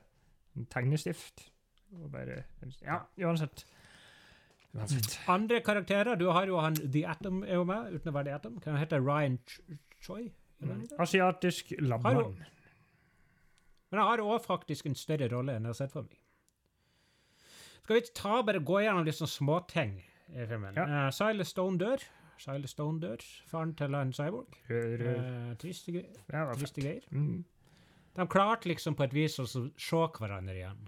En tegnestift. Og bare, ja, uansett. Uansett. Andre karakterer Du har jo han The Atom er jo med, uten å være The Atom. Kan han hete Ryan Ch Choi? Det heter? Asiatisk labmann. Men han har òg faktisk en større rolle enn jeg har sett for meg. Skal vi ta bare gå gjennom litt sånn småting i filmen? Ja. Uh, Silas Stone dør. Silas Stone dør. Faren til en cyborg. Uh, triste, gre- ja, triste greier. Mm. De klarte liksom på et vis å se hverandre igjen.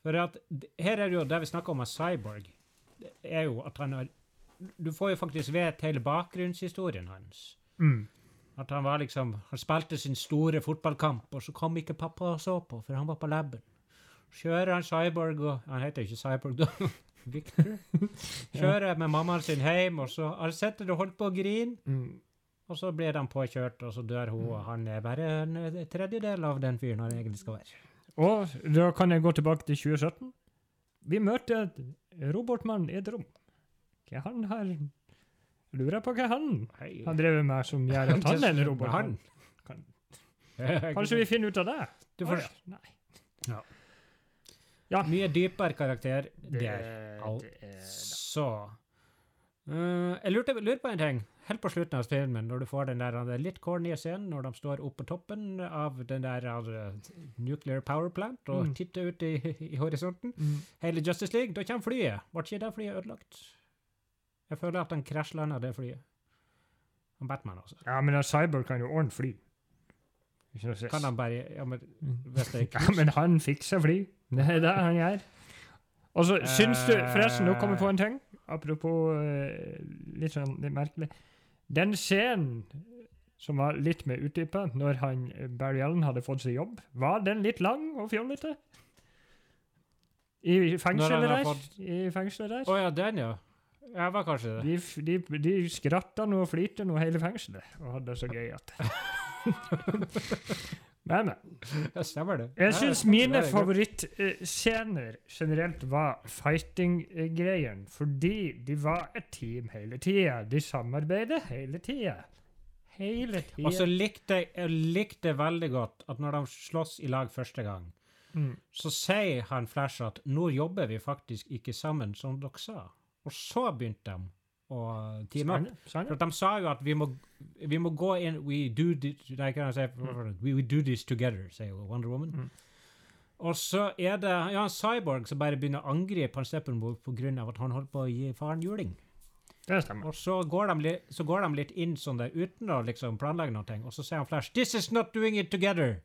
For at her er det jo det vi snakker om med cyborg, det er jo at han har Du får jo faktisk vet hele bakgrunnshistorien hans. Mm. At han var liksom Han spilte sin store fotballkamp, og så kom ikke pappa og så på, for han var på laben. Kjører han Cyborg og Han heter ikke Cyborg, da. Victor. Kjører med mammaen sin hjem, og så har sitter og holdt på å grine. Mm. Og så blir de påkjørt, og så dør hun, og han er bare en eh, tredjedel av den fyren han egentlig skal være. Og da kan jeg gå tilbake til 2017. Vi møter en robotmann i et rom. Hva han har Lurer på hva han Hei. har drevet med som gjør at han er en robotmann. Kanskje vi finner ut av det? Du får... får ja. Nei. Mye dypere karakter Det, der. altså. det Så eh, Jeg lurte, lurer på en ting. Helt på slutten av filmen, når du får den der den litt corny scenen når de står oppe på toppen av den der uh, nuclear power plant og Mm. titter ut i, i horisonten. mm. Hele Justice League, da kommer flyet. Ble ikke det flyet ødelagt? Jeg føler at han krasjlanda det flyet. Og Batman også. Ja, men en cyber kan jo ordne fly. Ikke noe stress. Kan han bare ja, men, Mm. Hvis det er Ja, men han fikser fly. Det er han gjør. Og så syns du Forresten, nå kommer jeg på en ting. Apropos eh, litt sånn litt merkelig. Den scenen som var litt mer utdypa, når han eh, Barry Allen hadde fått seg jobb, var den litt lang og fjollete? I fengselet der? fått- I fengselet der? Å ja, den, ja. Jeg var kanskje det. De, de, de skratta nå og flirte nå hele fengselet og hadde det så gøy at Men, men. Ja, stemmer det. Jeg syns mine er favorittscener generelt var fighting-greien, fordi de var et team hele tida. De samarbeidet hele tida. Hele tida. Og så likte jeg, jeg likte veldig godt at når de slåss i lag første gang, mm. så sier han Flash at nå jobber vi faktisk ikke sammen, som dere sa. Og så begynte de å teame opp. For de sa jo at vi må, vi må gå inn We do this, nei, kan jeg si? we, we do this together, sier jo Wonder Woman. Mm. Og så er det ja, en cyborg som bare begynner å angripe han Steppenwolf av at han holdt på å gi faren juling. Det stemmer. Og så går, de så går de litt inn sånn der uten å liksom planlegge noe, og så sier han Flash 'This is not doing it together'.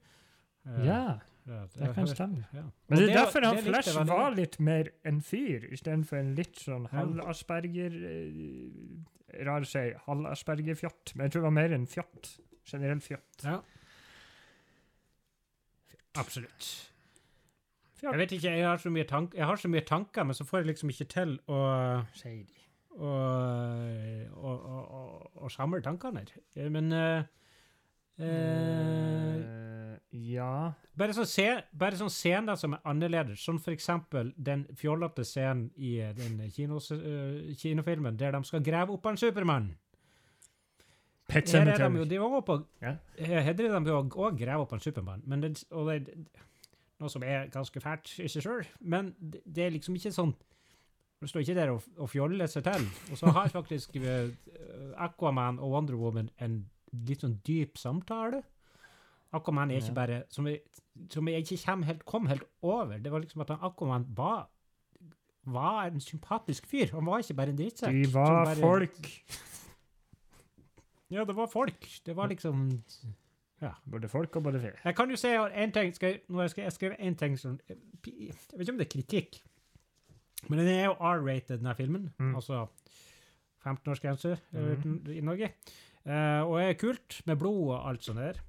Uh, Ja, ja, det kan stemme. Ja. Men det er derfor han det Flash var litt mer en fyr, istedenfor en litt sånn halv-asperger eh, Rar å si halv-asperger-fjott, men jeg tror det var mer en fjott. Generell fjott. Ja. Absolutt. Fjott, Jeg vet ikke, jeg har, så mye tank jeg har så mye tanker, men så får jeg liksom ikke til å, å, å, å, å, å samle tankene her. Eh, Men uh, uh, Eh, ja bare, sånn se, bare sånn scener som er annerledes, som for eksempel den fjollete scenen i eh, den kinos, eh, kinofilmen der de skal grave opp en Supermann. Pet Her er de jo, de var på, Ja. her er de jo òg grave opp en Supermann, men det, og det, noe som er ganske fælt i seg sjøl. Men det, det er liksom ikke sånn Det står ikke der og, og fjoller seg til. Og så har faktisk eh, Aquaman og Wonder Woman en litt sånn dyp samtale. Aquaman er ikke bare Som jeg, som jeg ikke kom helt, kom helt over. Det var liksom at han Aquaman var var en sympatisk fyr. Han var ikke bare en drittsekk. De var bare- folk. Ja, det var folk. Det var liksom Ja. Både folk og både fyr. Jeg kan jo si en ting skal, jeg- Nå skal jeg skrive en ting som Jeg vet ikke om det er kritikk, men den er jo R-rated, denne filmen. Mm. Altså 15-årsgrense mm. i Norge. Uh, og er kult med blod og alt sånt der.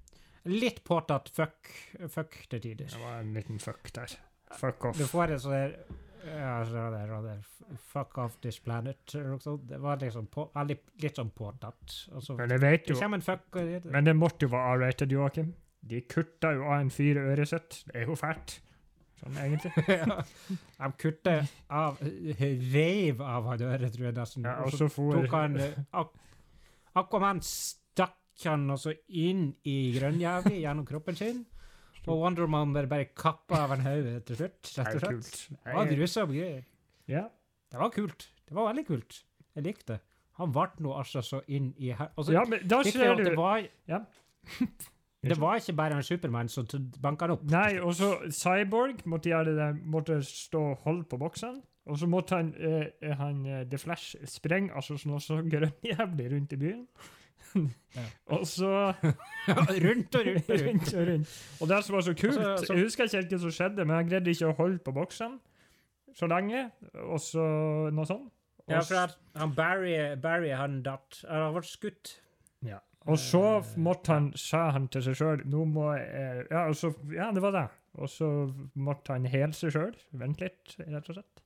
Litt påtatt fuck, fuck til tider. Det var en liten fuck der. Fuck off. Du får en sånn der ja, der, der Fuck off this planet. Det var liksom på, litt, litt sånn påtatt. Altså, Men vet det jo en fuck det, Men det måtte jo være R-rated, Joakim. De kutta jo av en fyr øret sitt. Det er jo fælt. Sånn egentlig. ja. De kutter av Reiv av han øret, tror jeg nesten. Ja, og så for tok han akkurat ak Stakk han altså inn i grønnjævlig gjennom kroppen sin. Og Wonder Woman bare, bare kappa av en hode til slutt. Rett og slett. Det var grusomme greier. Ja. Det var kult. Det var veldig kult. Jeg likte det. Han ble nå altså så inn i. Og ja, men da ser det var, Ja. det var ikke bare en Supermann som banka han opp. Nei, og så Cyborg måtte gjøre det måtte stå og holde på boksene. Og så måtte han, eh, han eh, The Flash sprenge altså sånn så grønnjævlig rundt i byen. Ja. og så rundt og rundt og rundt. og rundt. Og det som var så kult Altså, så- Jeg husker ikke helt hva som skjedde, men han greide ikke å holde på boksen så lenge. Og så noe sånt. Og Ja, for at han Barry, Barry han datt. Han ble skutt. Ja. Og så måtte han, sa han til seg sjøl Nå må jeg ja, så, ja, det var det. Og så måtte han hele seg sjøl. Vente litt, rett og slett.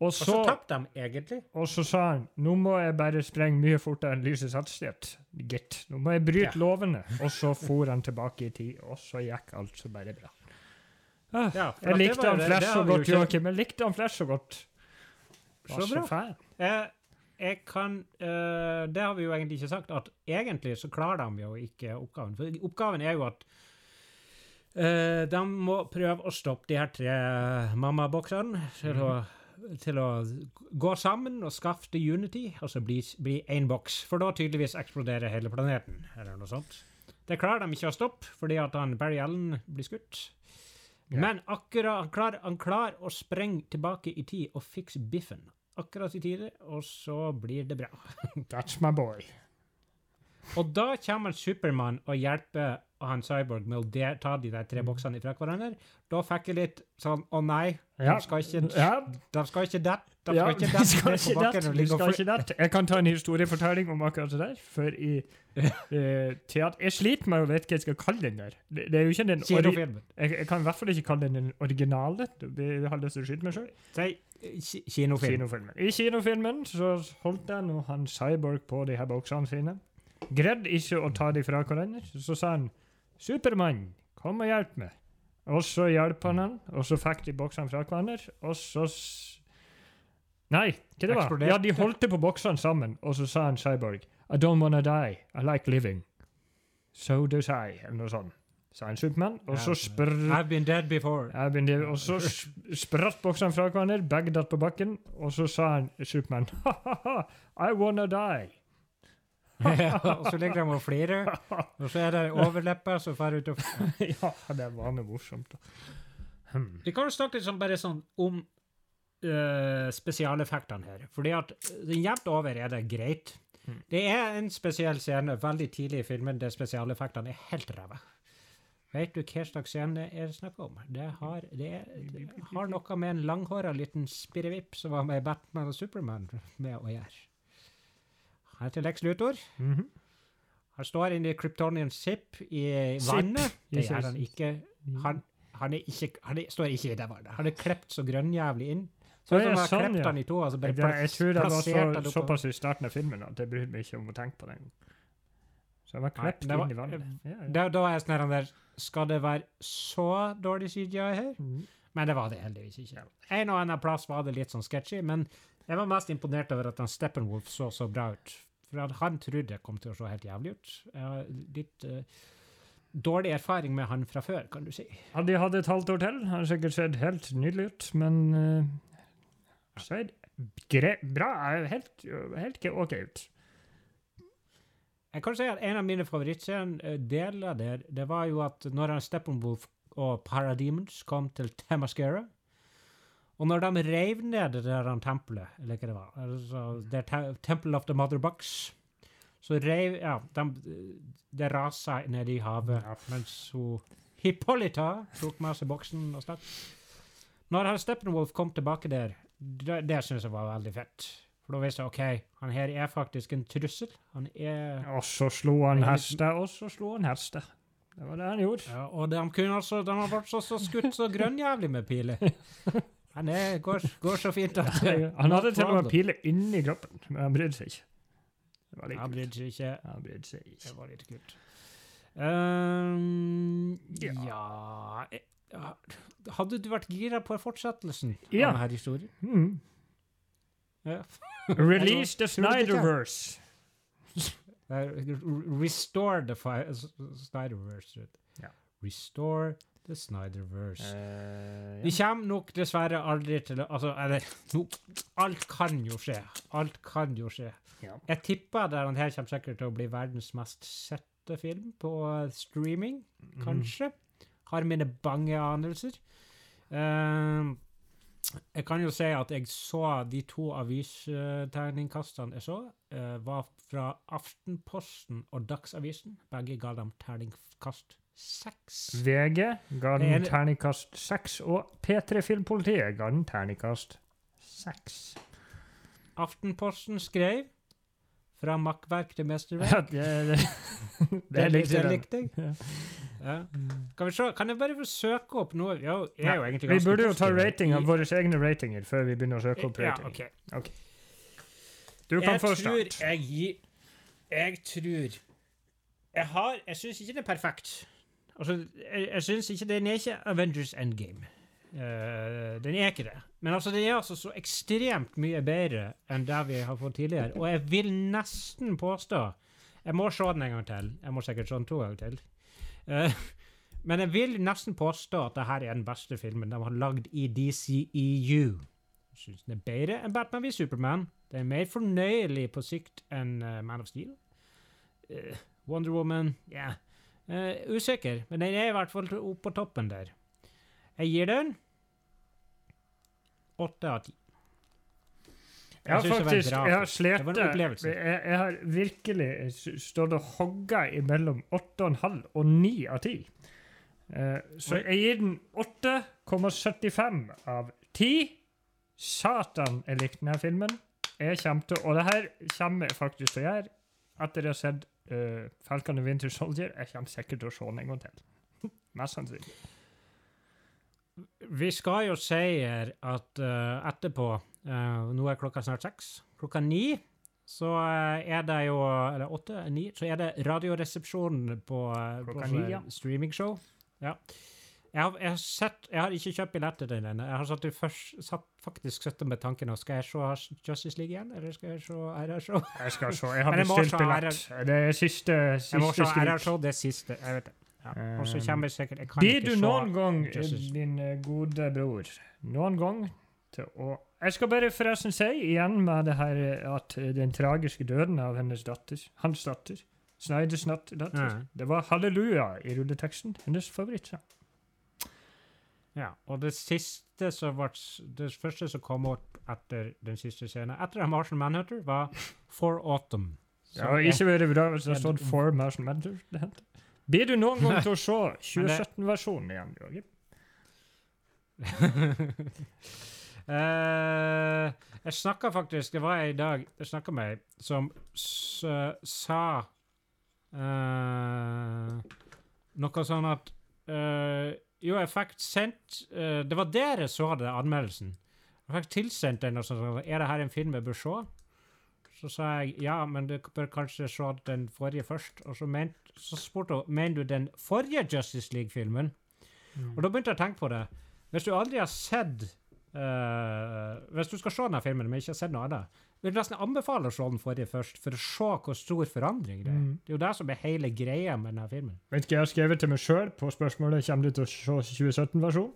Og Og så så, tapte de egentlig. og så sa han nå må jeg bare sprenge mye fortere enn lysets hastighet. Gitt. Nå må jeg bryte Ja. lovene. Og så for han tilbake i tid, og så gikk alt så bare bra. Ah, Ja, jeg likte han Flash så godt, Joakim. Jeg likte han Flash så godt. Så bra. Eh, jeg kan eh, Det har vi jo egentlig ikke sagt, at egentlig så klarer de jo ikke oppgaven. For oppgaven er jo at eh, de må prøve å stoppe de her tre mammaboksene til, å, til å gå sammen og skaffe til Unity, og så bli, bli én boks. For da tydeligvis eksploderer hele planeten, eller noe sånt. Det klarer de ikke å stoppe, fordi at han Barry Allen blir skutt. Ja. Men akkurat, han klarer, han klarer å sprenge tilbake i tid og fikse biffen. Akkurat i tide, og så blir det bra. That's my boy. Og da kommer Supermann og hjelper han Cyborg med å ta de der tre boksene fra hverandre. Da fikk jeg litt sånn Å nei, Ja. de skal ikke Ja, De skal ikke dette. De Ja, skal ikke det. De skal ikke dette, og vi ligge og skal ikke dette. Jeg kan ta en historiefortelling om akkurat det der. For i uh, teater Jeg sliter med å vite hva jeg skal kalle den der. Det, det er jo ikke den jeg, jeg kan i hvert fall ikke kalle den den originale. Det har lyst til å skyte meg sjøl. Si eh, kinofilm. Kinofilmen. I kinofilmen så holdt jeg nå han Cyborg på de her boksene sine. Greide ikke å ta de fra hverandre. Så sa han 'Supermann, kom og hjelp meg'. Og så hjalp han han, og så fikk de boksene fra hverandre, og så Nei, hva det var? Ja, de holdt på boksene sammen, og så sa han Cyborg 'I don't wanna die. I like living'. So does I, eller noe sånt. Sa en Supermann, og så spr... I've been dead before. I've been dead. og så spratt boksene fra hverandre, begge datt på bakken, og så sa han Supermann ha-ha-ha, I wanna die. Ja, og så ligger de og flirer, og så er det overlepper som drar ut og ja, det er vanlig morsomt. Hmm. Vi kan jo snakke litt sånn bare sånn om uh, spesialeffektene her. Fordi at eh, jevnt over er det greit. Hmm. Det er en spesiell scene veldig tidlig i filmen der spesialeffektene er helt ræva. Vet du hva slags scene det er snakk om? Det har, det, det har noe med en langhåra liten spirrevipp som var med i Batman og Supermann med å gjøre. Han til Lex Luthor. -hmm. Han står inne i Kryptonian Ship i vannet. Det gjør han ikke. Han, han, er ikke, han er, står ikke i det vannet. Han er klept så grønnjævlig inn. Så det er han sånn, klept ja. han to. Altså bare Jeg, tror det var så, såpass i starten av filmen at jeg brydde meg ikke om å tenke på den. Så jeg var klept Nei, var- inn i vannet. Ja, ja. Da, da er jeg sånn her, Skal det være så dårlig CGI her? Mm. Men det var det heldigvis ikke. En og annen plass var det litt sånn sketchy, men jeg var mest imponert over at han Steppenwolf så så bra ut. For han trodde det kom til å se helt jævlig ut. Jeg har litt uh, dårlig erfaring med han fra før, kan du si. Hadde jeg hatt et halvt år til, hadde det sikkert sett helt nydelig ut, men uh, så er det gre bra. Helt, helt OK ut. Jeg kan si at En av mine favorittscener, der, det var jo at når han Steppenwolf og Parademons kom til Tamaskera Og når de reiv ned det der tempelet, eller hva det var, altså, det te Temple of the Mother Box, så reiv Ja, de, det rasa ned i havet mens hun Hippolyta tok med seg boksen og stakk. Når herr Steppenwolf kom tilbake der, det, det syns jeg var veldig fett. For da visste jeg OK, han her er faktisk en trussel. Han er Og så slo han hester, og så slo han hester. Det var det han gjorde. ja, Og de kunne altså De har vært så, så skutt så grønnjævlig med piler. Han er, går, går så fint at Han hadde til og med piler inni kroppen, men han brydde seg ikke. Det Han brydde seg ikke. Han brydde seg Det var litt kult. Um, Ja. ja. eh. Hadde du vært gira på fortsettelsen Ja. av denne historien? Mm. Ja. Release the ikke? Snyderverse. Eh, Restore the Snyderverse. Ja. Restore the Snyderverse. Eh, Vi kommer nok dessverre aldri til å Altså, eller no, Alt kan jo skje. Alt kan jo skje. ja. Jeg tipper den her kommer sikkert til å bli verdens mest sette film på streaming. kanskje. kanskje. Har mine bange anelser. Uh, jeg kan jo si at jeg så de to avistegningkastene jeg så, uh, var fra Aftenposten og Dagsavisen. Begge ga dem terningkast seks. VG ga den terningkast seks, og P3 Filmpolitiet ga den terningkast seks. Aftenposten skrev fra makkverk til mesterverk. Ja, det, det, det likte jeg. Ja. Ja. Kan vi se, kan jeg bare få søke opp noe? Jo Vi burde jo ta rating av våre egne ratinger før vi begynner å søke opp Ja, rating. okay. Du kan jeg få tror start. jeg Jeg tror Jeg har Jeg syns ikke det er perfekt. Altså, jeg, jeg syns ikke Den er ikke Avengers Endgame. Uh, den er ikke det. Men altså, den er altså så ekstremt mye bedre enn det vi har fått tidligere. Og jeg vil nesten påstå Jeg må se den en gang til. Jeg må sikkert se den to ganger til. Uh, men jeg vil nesten påstå at dette er den beste filmen de har lagd i DCEU. Jeg syns den er bedre enn Batman v Superman. Den er mer fornøyelig på sikt enn eh, Man of Steel. Uh, Wonder Woman ja. Eh, usikker, men den er i hvert fall oppe på toppen der. Jeg gir den åtte av ti. Jeg har det var faktisk jeg har slet Det. Jeg, jeg har virkelig stått og hogga imellom 8,5 og 9 av 10. Uh, så Oi. jeg gir den 8,75 av 10. Satan, jeg likte denne filmen. Jeg kommer til, og det her kommer jeg faktisk til å gjøre etter jeg har sett uh, Falcon and Winter Soldier. Jeg kommer sikkert til å se den en gang til. Mest sannsynlig. Vi skal jo si at uh, etterpå Uh, Nå er klokka snart seks. Klokka ni så er det jo Eller åtte? Ni? Så er det Radioresepsjonen på, på ni, ja. streamingshow. Ja. Jeg har, jeg, har sett, jeg har ikke kjøpt billett til den. Jeg har satt, først, satt, faktisk sittet med tanken. Skal jeg se Justice League igjen, eller skal jeg se RR-show? Jeg skal se. Jeg har bestilt billett. Det er siste, Jeg må se. RR-show, det siste. Jeg vet det. Ja. Og så kommer jeg sikkert jeg kan Blir du noen gang, Justice. din eh, gode bror, noen gang til å Jeg skal bare forresten si igjen med det her eh, at eh, den tragiske døden av hennes datter, hans datter, Snyders datter, Ja. det var halleluja i rulleteksten. Hennes favorittsang. Ja, og det siste som ble, det første som kom opp etter den siste scenen, etter Martian Manhunter, var For Autumn. Det har ikke vært bra hvis det har stod For Martian Manhunter. det. Blir du noen gang til å se 2017-versjonen igjen, Jørgen? uh, jeg snakka faktisk Det var jeg i dag jeg snakka med ei som sa uh, noe sånn at eh, Jo, jeg fikk sendt uh, Det var der jeg så det, anmeldelsen. Jeg fikk tilsendt den og sånn Er det her en film jeg bør se? Så sa jeg ja, men du bør kanskje se den forrige først. Og så, ment, så spurte hun mener du den forrige Justice League-filmen. Og da begynte jeg å tenke på det. Hvis du aldri har sett uh, Hvis du skal se denne filmen, men ikke har sett noe annet, vil nesten anbefale å se den forrige først, for å se hvor stor forandring det er. Mm. Det er jo det som er hele greia med denne filmen. Vet ikke, jeg har skrevet til meg sjøl på spørsmålet kommer du til å se 2017-versjonen.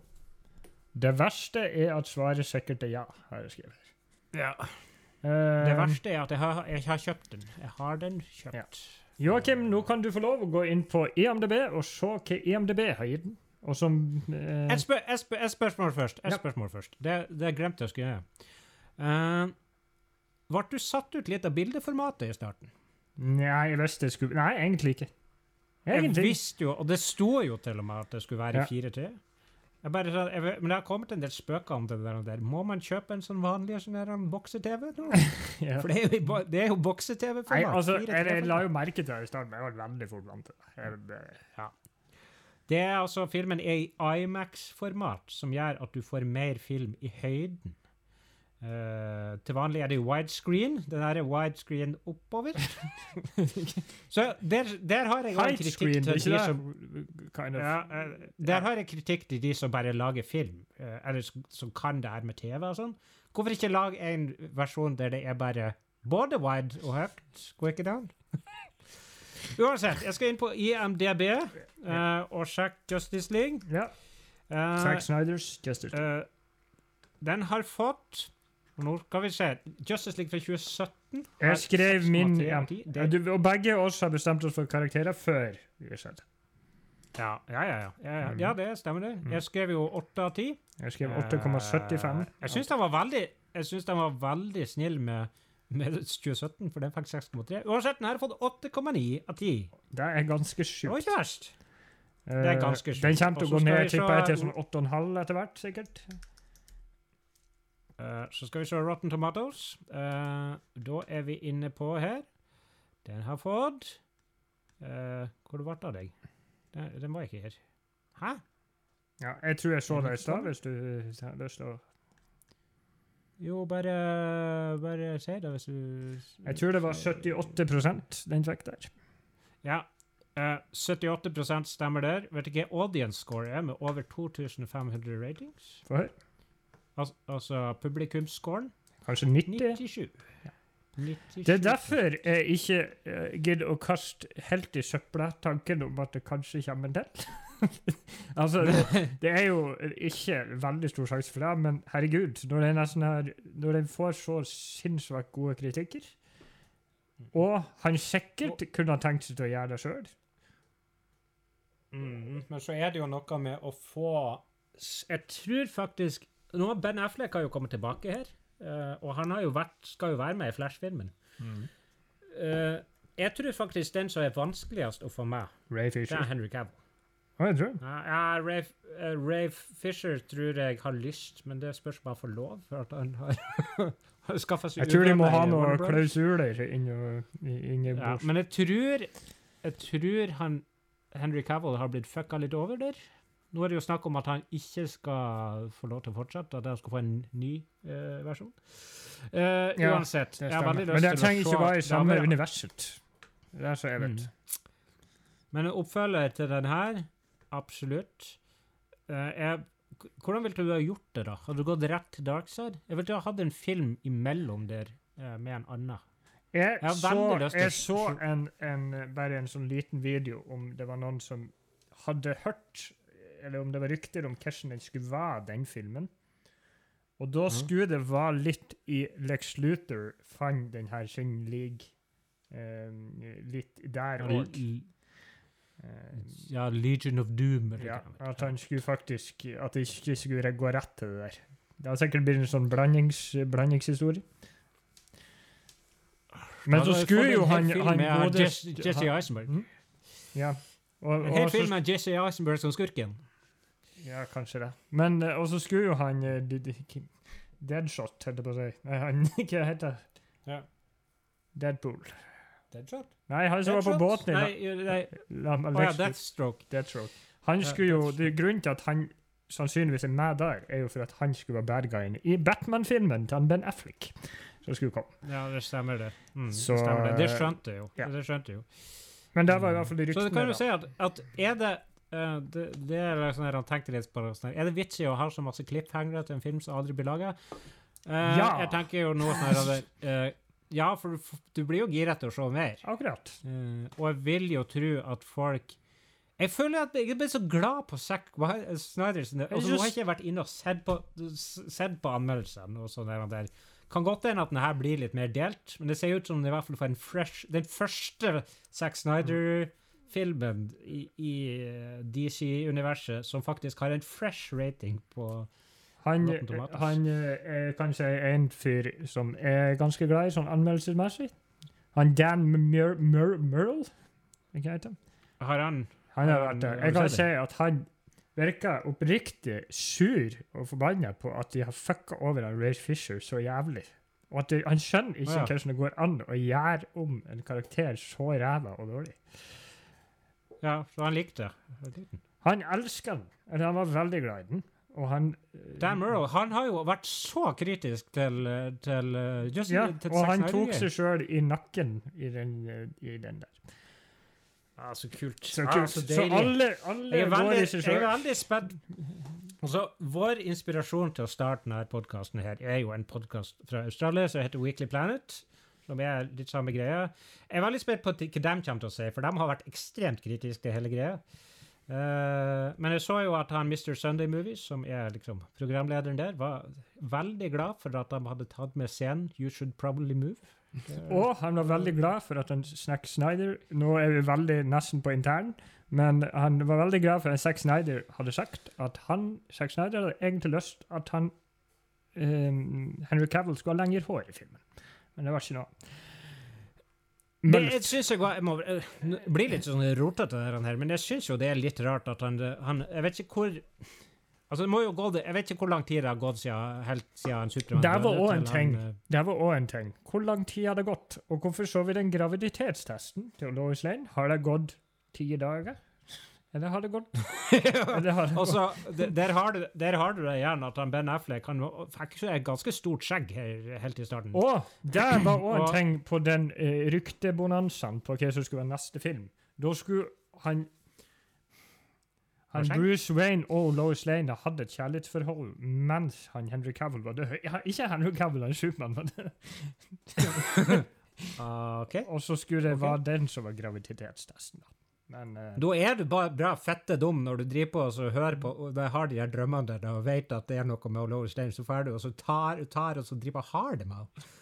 Det verste er at svaret sikkert er ja, har jeg skrevet. Ja. Eh, Det verste er at jeg har, jeg har kjøpt den. Jeg har den kjøpt. Joakim, nå kan du få lov å gå inn på EMDb og se hva EMDB har gitt den. Og som eh, Et, spør, et, spør, et spørsmål først. Et Ja. spørsmål først. Det, det glemte jeg å skrive. Uh, ble du satt ut litt av bildeformatet i starten? Nei, jeg visste det skulle Nei, egentlig ikke. Jeg visste jo, og det sto jo til og med at det skulle være Ja. 4-3. Jeg bare, sa- jeg, vet- men det har kommet en del spøker om det der, og der. Må man kjøpe en sånn vanlig sånn bokse-TV? Ja. For det er jo, det er jo bokse-TV-format. Altså, jeg, jeg la jo merke til det i starten, men jeg var veldig fort vant til det. Ja. Det er altså, filmen er i IMAX-format, som gjør at du får mer film i høyden. Eh, til vanlig er det widescreen. Den her er widescreen oppover. Så der, der har jeg også kritikk screen, til de som Kind of. ja, uh, Der har jeg kritikk til de som bare lager film, uh, eller som, kan det her med TV og sånn. Hvorfor ikke lage en versjon der det er bare både wide og høyt? Går ikke det an? Uansett, jeg skal inn på IMDb og sjekke Justice League. Ja. Eh, Zack Snyders Justice League. den har fått og Nå skal vi se. Justice League fra 2017. Jeg skrev min ja. Ja, du, Og begge oss har bestemt oss for karakterer før har sett. ja, ja, ja, ja, ja, Mm. ja, det stemmer det. Jeg skrev jo 8 av 10. Jeg skrev 8,75. Eh, Jeg syns den var veldig Jeg synes de var veldig snill med, med 2017, for den fikk 6,3. Uansett, den har fått 8,9 av 10. Det er ganske Det var sjukt. ikke verst. Eh, er ganske sjukt. Den kommer til å gå ned tipper jeg, til sånn 8,5 etter hvert, sikkert. Eh, så skal vi se Rotten Tomatoes. Uh, da er vi inne på her. Den har fått uh, Hvor ble det av deg? Den, den var ikke her. Hæ? Ja, jeg tror jeg så det i stad, hvis du har lyst til å Jo, bare Bare si det hvis du Jeg tror det var 78% den fikk der. Ja. Uh, 78 stemmer der. Vet du hva audience score er, med over 2500 ratings? Få høre. Al altså publikumsscoren Kanskje 90? 97. 97. Det er derfor jeg ikke uh, gidder å kaste helt i søpla tanken om at det kanskje kommer en til. altså, det, det er jo ikke veldig stor sjanse for det, men herregud, når den, sånn her, får så sinnssvakt gode kritikker, og han sikkert kunne ha tenkt seg til å gjøre det sjøl Mm, men så er det jo noe med å få Jeg tror faktisk nå har Ben Affleck har jo kommet tilbake her, eh, og han har jo vært, skal jo være med i Flash-filmen. Eh, jeg tror faktisk den som er vanskeligst å få med, Ray det er Henry Cavill. Oh, jeg tror. Ja, ja Ray, eh, Ray Fisher tror jeg har lyst, men det spørs om han får lov. For at han har, skaffa seg Jeg tror de må ha noen klausuler inni Ja, men jeg tror Jeg tror han Henry Cavill har blitt fucka litt over der. Nå er det jo snakk om at han ikke skal få lov til å fortsette, at han skal få en ny eh, versjon. Eh, Ja, uansett. Jeg har veldig lyst Men det trenger ikke være i samme vært- universet. Det er så jeg vet. Mm. Men en oppfølger til den her, absolutt. Eh, jeg, hvordan ville du ha gjort det, da? Hadde du gått rett til Darkside? Jeg ville ha hatt en film imellom der eh, med en annen. Jeg, Jeg så, jeg så en, en, bare en sånn liten video om det var noen som hadde hørt Eller om det var rykter om hvordan den skulle være, den filmen. Og da Mhm. skulle det være litt i Lex Luthor fant den her sin league um, litt der Ja, òg. ja, Legion of Doom. Eller Ja, at han skulle faktisk At det ikke skulle gå rett til det der. Det har sikkert blitt en sånn blandings, blandingshistorie. Men Ja, så skulle jo han, han både Jesse, Jesse Eisenberg. Mm. Ja. Og, En hel film med Jesse Eisenberg som skurken. Ja, kanskje det. Men eh, Og så skulle jo han eh, Deadshot, heter det på å si. Nei, han Hva heter det? Ja. Deadpool. Deadshot? Nei, han som var på båten i Nei, nei. la- Å ja, Deathstroke. Deathstroke. Han skulle jo, det er Grunnen til at han sannsynligvis er med der, er jo for at han skulle være bad guyen i Batman-filmen til han Ben Affleck. Som skulle komme. Ja, det stemmer det. Mm, Så, det stemmer det. Det skjønte jeg jo. ja. Det skjønte jeg jo. Men det var i hvert fall de Så det kan jo si at, at er det det, det er her han tenkte litt på sånn Er det vits i å ha så masse cliffhangere til en film som aldri blir laga? Ja. Jeg tenker jo noe sånn eh, Ja, for du, du blir jo gira til å se mer. Akkurat. Uh, og jeg vil jo tro at folk Jeg føler at jeg blir så glad på Zack Snyder altså, Nå har jeg ikke vært inne og sett på, sett på anmeldelsene og sånn der, der. Kan godt hende at denne blir litt mer delt, men det ser ut som det i hvert fall for en fresh Den første Zack Snyder-filmen i, i eh, DC-universet som faktisk har en fresh rating på Han, han eh, er kanskje en fyr som er ganske glad i sånn anmeldelsesmessig. Han Dan Mur- Mur- Murrell? Hva heter han? Har han Han har Har vært der. Jeg kan si at han virker oppriktig sur og forbanna på at de har fucka over Ray Fisher så jævlig. Og at de, Han skjønner ikke ja. hvordan det går an å gjøre om en karakter så ræva og dårlig. Ja, for han likte det. Han elsker den. Eller han var veldig glad i den. Og han Dan Murrow han har jo vært så kritisk til, eh, til eh, just, Ja, til og han tok seg sjøl i nakken i den, eh, i den der. Ja, så kult. Så, kult. kult. så så deilig. alle, alle Jeg er veldig, i seg jeg er veldig spent. Altså, vår inspirasjon til å starte denne podkasten er jo en podkast fra Australia som heter Weekly Planet. Som er litt samme greia. Jeg er veldig spent på hva de kommer til å si, for de har vært ekstremt kritiske til hele greia. Uh, men jeg så jo at han Mr. Sunday Movies, som er liksom programlederen der, var veldig glad for at de hadde tatt med scenen You Should Probably Move. Uh, Og han var veldig glad for at han Snack Snyder Nå er vi veldig nesten på intern, men han var veldig glad for at Zack Snyder hadde sagt at han Zack Snyder hadde egentlig lyst at han um, Henry Cavill skulle ha lengre hår i filmen. Men det var ikke noe. Det, Men jeg synes jeg, var- jeg må eh, blir litt sånn rotete, det her, men jeg syns jo det er litt rart at han, han Jeg vet ikke hvor Altså, det må jo gå, Jeg vet ikke hvor lang tid det har gått siden, helt siden Supermann Det var òg en ting. eh, det var også en ting. Hvor lang tid har det gått? Og hvorfor så vi den graviditetstesten til Lois Lane? Har det gått ti dager? Eller har det gått gått der, har du, der har du det igjen, at han Ben Affleck han fikk et ganske stort skjegg her helt i starten. Og der var òg en ting på den uh, ryktebonanzaen på hva som skulle være neste film. Da skulle han han Bruce Wayne og Lois Lane hadde et kjærlighetsforhold mens han Henry Cavill var død. Ja, ikke Henry Cavill, han Supermann var død. okay. Og så skulle det okay. være den som var graviditetstesten. da. Men uh, Da er du bare bra fette dum når du driver på og så hører på og da har de her drømmene der og vet at det er noe med Lois Stein, så får du og så tar, tar og så driver og har det med henne.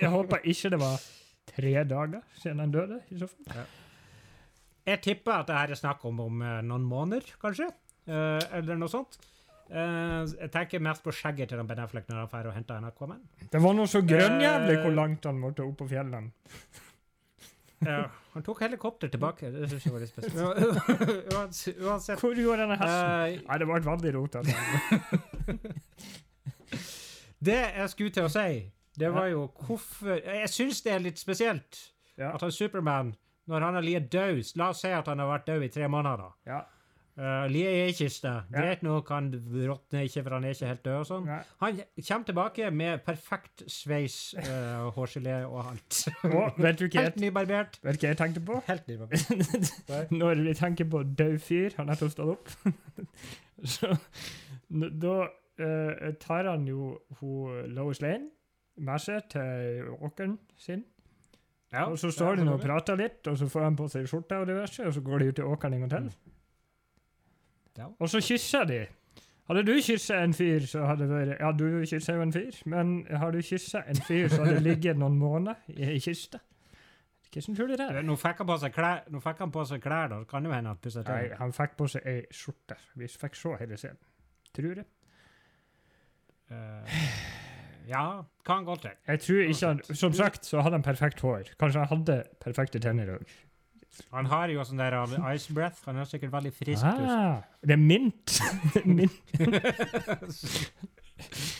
jeg håper ikke det var tre dager siden han døde. i så fall. Jeg tipper at det her er snakk om om eh, noen måneder, kanskje. Uh, eller noe sånt. Uh, jeg tenker mest på skjegget til den Ben Affleck når han drar og henter NRK-menn. Det var noe så grønnjævlig uh, hvor langt han måtte opp på fjellene. Ja, han tok helikopter tilbake. Det synes jeg var litt spesielt. Uansett, uansett Hvor gjorde denne hesten? eh, Nei, det ble veldig rotete. Det jeg skulle til å si, det var jo hvorfor Jeg syns det er litt spesielt Ja. at han Superman, når han har ligget død La oss si at han har vært død i tre måneder. Ja. Uh, Lie kiste. Ja. Greit nok, han råtner ikke, for han er ikke helt død og sånn. Nei. Han kommer tilbake med perfekt sveis, uh, hårgelé og alt. Oh, vet du Helt nybarbert. vet du hva jeg tenkte på? Helt nybarbert. Når vi tenker på død fyr, han nettopp stått opp, så da uh, tar han jo hun Lois Lane med seg til åkeren sin. Ja, og så står de og prater litt, og så får han på seg skjorte og diverse, og så går de ut til åkeren en gang til. Ja. Og så kyssa de. Hadde du kyssa en fyr, så hadde det vært Ja, du kyssa jo en fyr, men har du kyssa en fyr, så hadde det ligget noen måneder i kiste. Hvordan tror du det? Nå fikk han på seg klær, nå fikk han på seg klær da. Kan jo hende han pusset Nei, til. han fikk på seg ei skjorte. Vi fikk se hele scenen. Tror jeg. Uh, ja, kan godt være. Jeg tror ikke han Som sagt så hadde han perfekt hår. Kanskje han hadde perfekte tenner òg. Han har jo sånn der ice breath. Han er sikkert veldig frisk. Ah, det er mint. mint.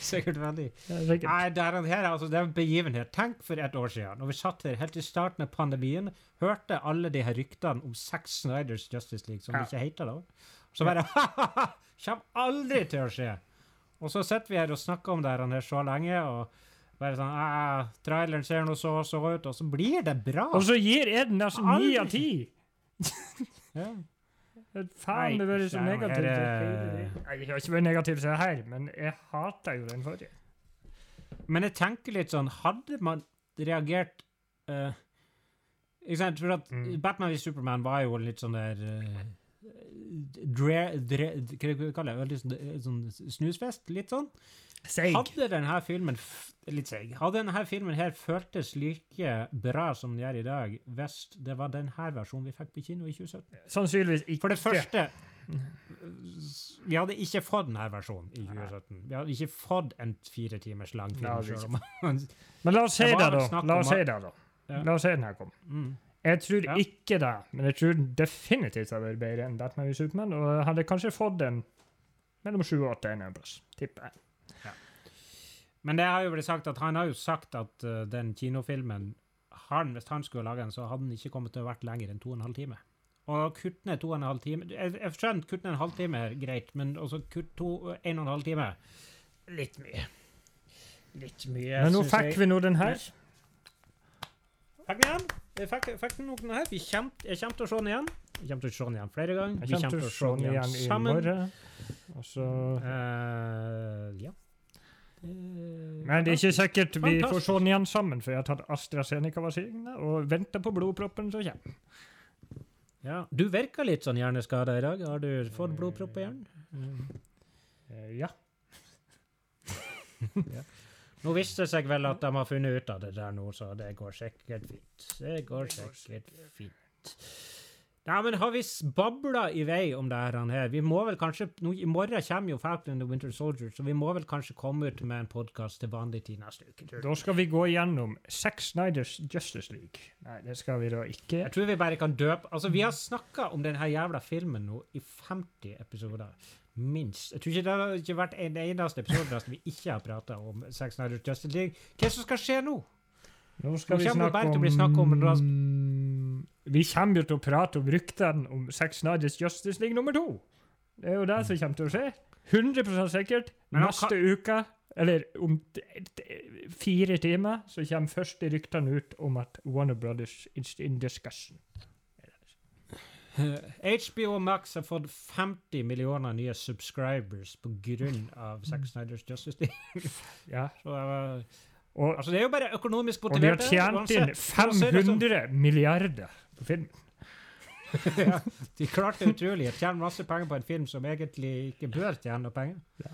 sikkert veldig. Sikkert. Nei, det er, her, altså, det er en begivenhet. Tenk for et år siden, når vi satt her helt i starten av pandemien, hørte alle de her ryktene om sex Snyders Justice League, som Ja. det ikke heter da. Så bare ha-ha-ha! Kommer aldri til å skje! Og så sitter vi her og snakker om det her, her så lenge, og bare sånn ah, Traileren ser nå så og så ut, og så blir det bra! Og så gir Eden altså ni av ti! Ja. Faen, det Nei, så det er negativt. eh, Nei, Jeg har ikke vært negativ til det her, men jeg hater jo den forrige. Men jeg tenker litt sånn Hadde man reagert uh, Ikke sant? For at Mm. Batman v Superman var jo litt sånn der uh, dre, dre, Hva er det kaller det? Litt sånn, sånn snusfest? Litt sånn? Seig. Hadde denne filmen Litt seig. Hadde denne filmen her føltes like bra som den gjør i dag, hvis det var denne versjonen vi fikk på kino i 2017? Sannsynligvis ikke. For det første Vi hadde ikke fått denne versjonen i 2017. Vi hadde ikke fått en fire timers lang film. Nei, Men la oss si Det da. La oss si det, da. Ja. La oss se den her kom. Mm. Jeg tror Ja. ikke det, men jeg tror definitivt det hadde vært bedre enn Batman v Superman, og jeg hadde kanskje fått den mellom sju og åtte en plass, tipper jeg. Men det har jo blitt sagt at han har jo sagt at uh, den kinofilmen han, Hvis han skulle lage den, så hadde den ikke kommet til å vært lenger enn to og en halv time. Og kutte ned to og en halv time Jeg, jeg skjønner kutte ned en halvtime greit, men også kutt to, en og en halv time Litt mye. Litt mye. Men nå fikk jeg. vi nå den her. Fikk vi den? Jeg fikk, fikk den noen her. Vi kommer, jeg kommer til å se den igjen. Jeg kommer til å se den igjen flere ganger. Jeg Vi kommer til å se den igjen i sammen. morgen. Og så uh, ja. Eh, Men det er ikke sikkert vi får se den igjen sammen, for jeg har tatt AstraZeneca-vaksine og venter på blodproppen som kommer. Ja. Du virker litt sånn hjerneskada i dag. Har du fått blodpropp i hjernen? Ja. Ja. Nå viste det seg vel at de har funnet ut av det der nå, så det går sikkert fint. Det går sikkert fint. Ja, men har vi babla i vei om det her? Vi må vel kanskje, nå, I morgen kommer jo Falcon and the Winter Soldier, så vi må vel kanskje komme ut med en podkast til vanlig tid neste uke. Da skal vi gå igjennom Zack Snyders Justice League. Nei, det skal vi da ikke. Jeg tror vi bare kan døpe Altså, vi har snakka om denne jævla filmen nå i 50 episoder. Minst. Jeg tror ikke det har ikke vært en eneste episode vi ikke har prata om Zack Snyder's Justice League. Hva som skal skje nå? Nå skal Nå vi snakke om Vi kommer jo til å prate om ryktene om Zack Snyders Justice League nummer to. Det er jo det som kommer til å skje. 100 sikkert. Neste uke, eller om fire timer, så kommer første ryktene ut om at Warner Brothers is in discussion. HBO Max har fått 50 millioner nye subscribers av Zack Snyder's Justice League. Ja. Så, uh, Og, altså, det er jo bare økonomisk og de har tjent inn uansett. For å si det sånn. 500 milliarder på film. ja, de klarte utrolig å tjene masse penger på en film som egentlig ikke bør tjene noe penger. Ja.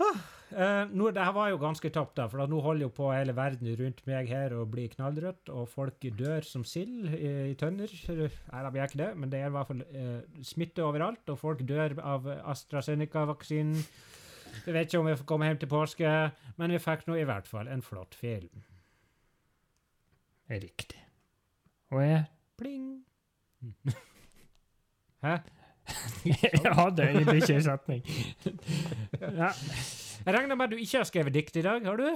Ah, eh, nå, det her var jo ganske topp, da, for da, nå holder jo på hele verden rundt meg her å bli knallrødt, og folk dør som sild i, i tønner. Nei, da blir jeg ikke det, men det er i hvert fall eh, smitte overalt, og folk dør av AstraZeneca-vaksinen. Jeg vet ikke om vi får komme hjem til påske, men vi fikk nå i hvert fall en flott film. Riktig. Og jeg Pling! Hæ? Jeg hadde er en setning. Ja. Jeg regner med at du ikke har skrevet dikt i dag, har du?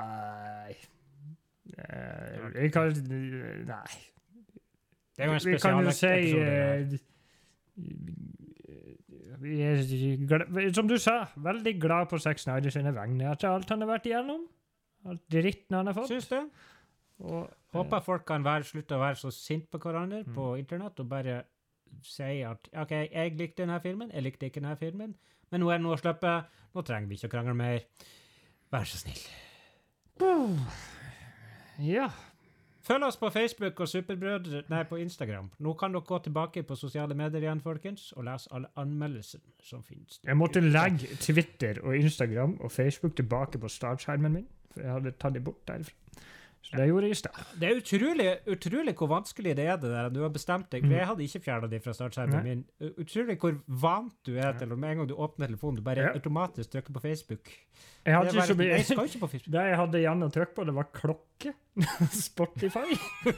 Nei Eh, Jeg kan Nei. Det er jo en spesialepisode. si eh, Som du sa, veldig glad på Sex Snyder sine vegne etter alt han har vært igjennom. Alt dritten han har fått. Syns det. Og, eh, Håper folk kan være, slutte å være så sinte på hverandre Mm. på internett og bare si at OK, jeg likte denne filmen, jeg likte ikke denne filmen, men nå er det noe å slippe. Nå trenger vi ikke å krangle mer. Vær så snill. Ja. Følg oss på Facebook og Superbrødre, nei, på Instagram. Nå kan dere gå tilbake på sosiale medier igjen, folkens, og lese alle anmeldelsene som finnes. Jeg måtte legge Twitter og Instagram og Facebook tilbake på startskjermen min, for jeg hadde tatt de bort derfra. Så det gjorde jeg i stad. Det er utrolig, utrolig hvor vanskelig det er det der. Du har bestemt deg. Mm. Jeg hadde ikke fjerna det fra startskjermen min. Utrolig hvor vant du er til om med en gang du åpner telefonen, du bare Ja. automatisk trykker på Facebook. Jeg hadde ikke Jeg skal ikke på Facebook. Det jeg hadde igjen å trykke på, det var klokke. Spotify.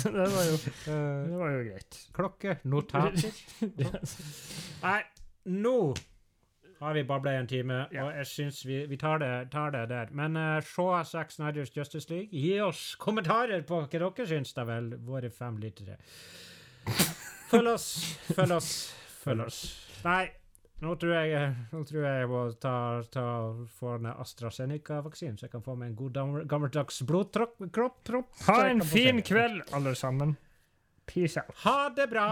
så det var jo, Eh, det var jo greit. klokke, notater. Nei, nå har vi babla i en time, Ja. og jeg syns vi, vi tar, det, tar det der. Men uh, se Zack Snyders Justice League. Gi oss kommentarer på hva dere syns, da vel, våre fem lyttere. Følg oss, følg oss, følg oss. Nei, nå tror jeg, nå tror jeg jeg må ta, ta, få en AstraZeneca-vaksine, så jeg kan få meg en god gammeldags blodtråkk. kropp, tropp, så Ha en fin kveld, alle sammen. Peace out. Ha det bra!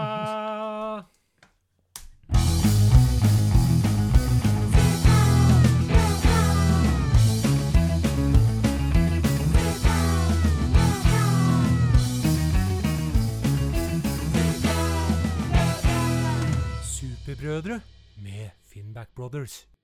Superbrødre med Finnback Brothers.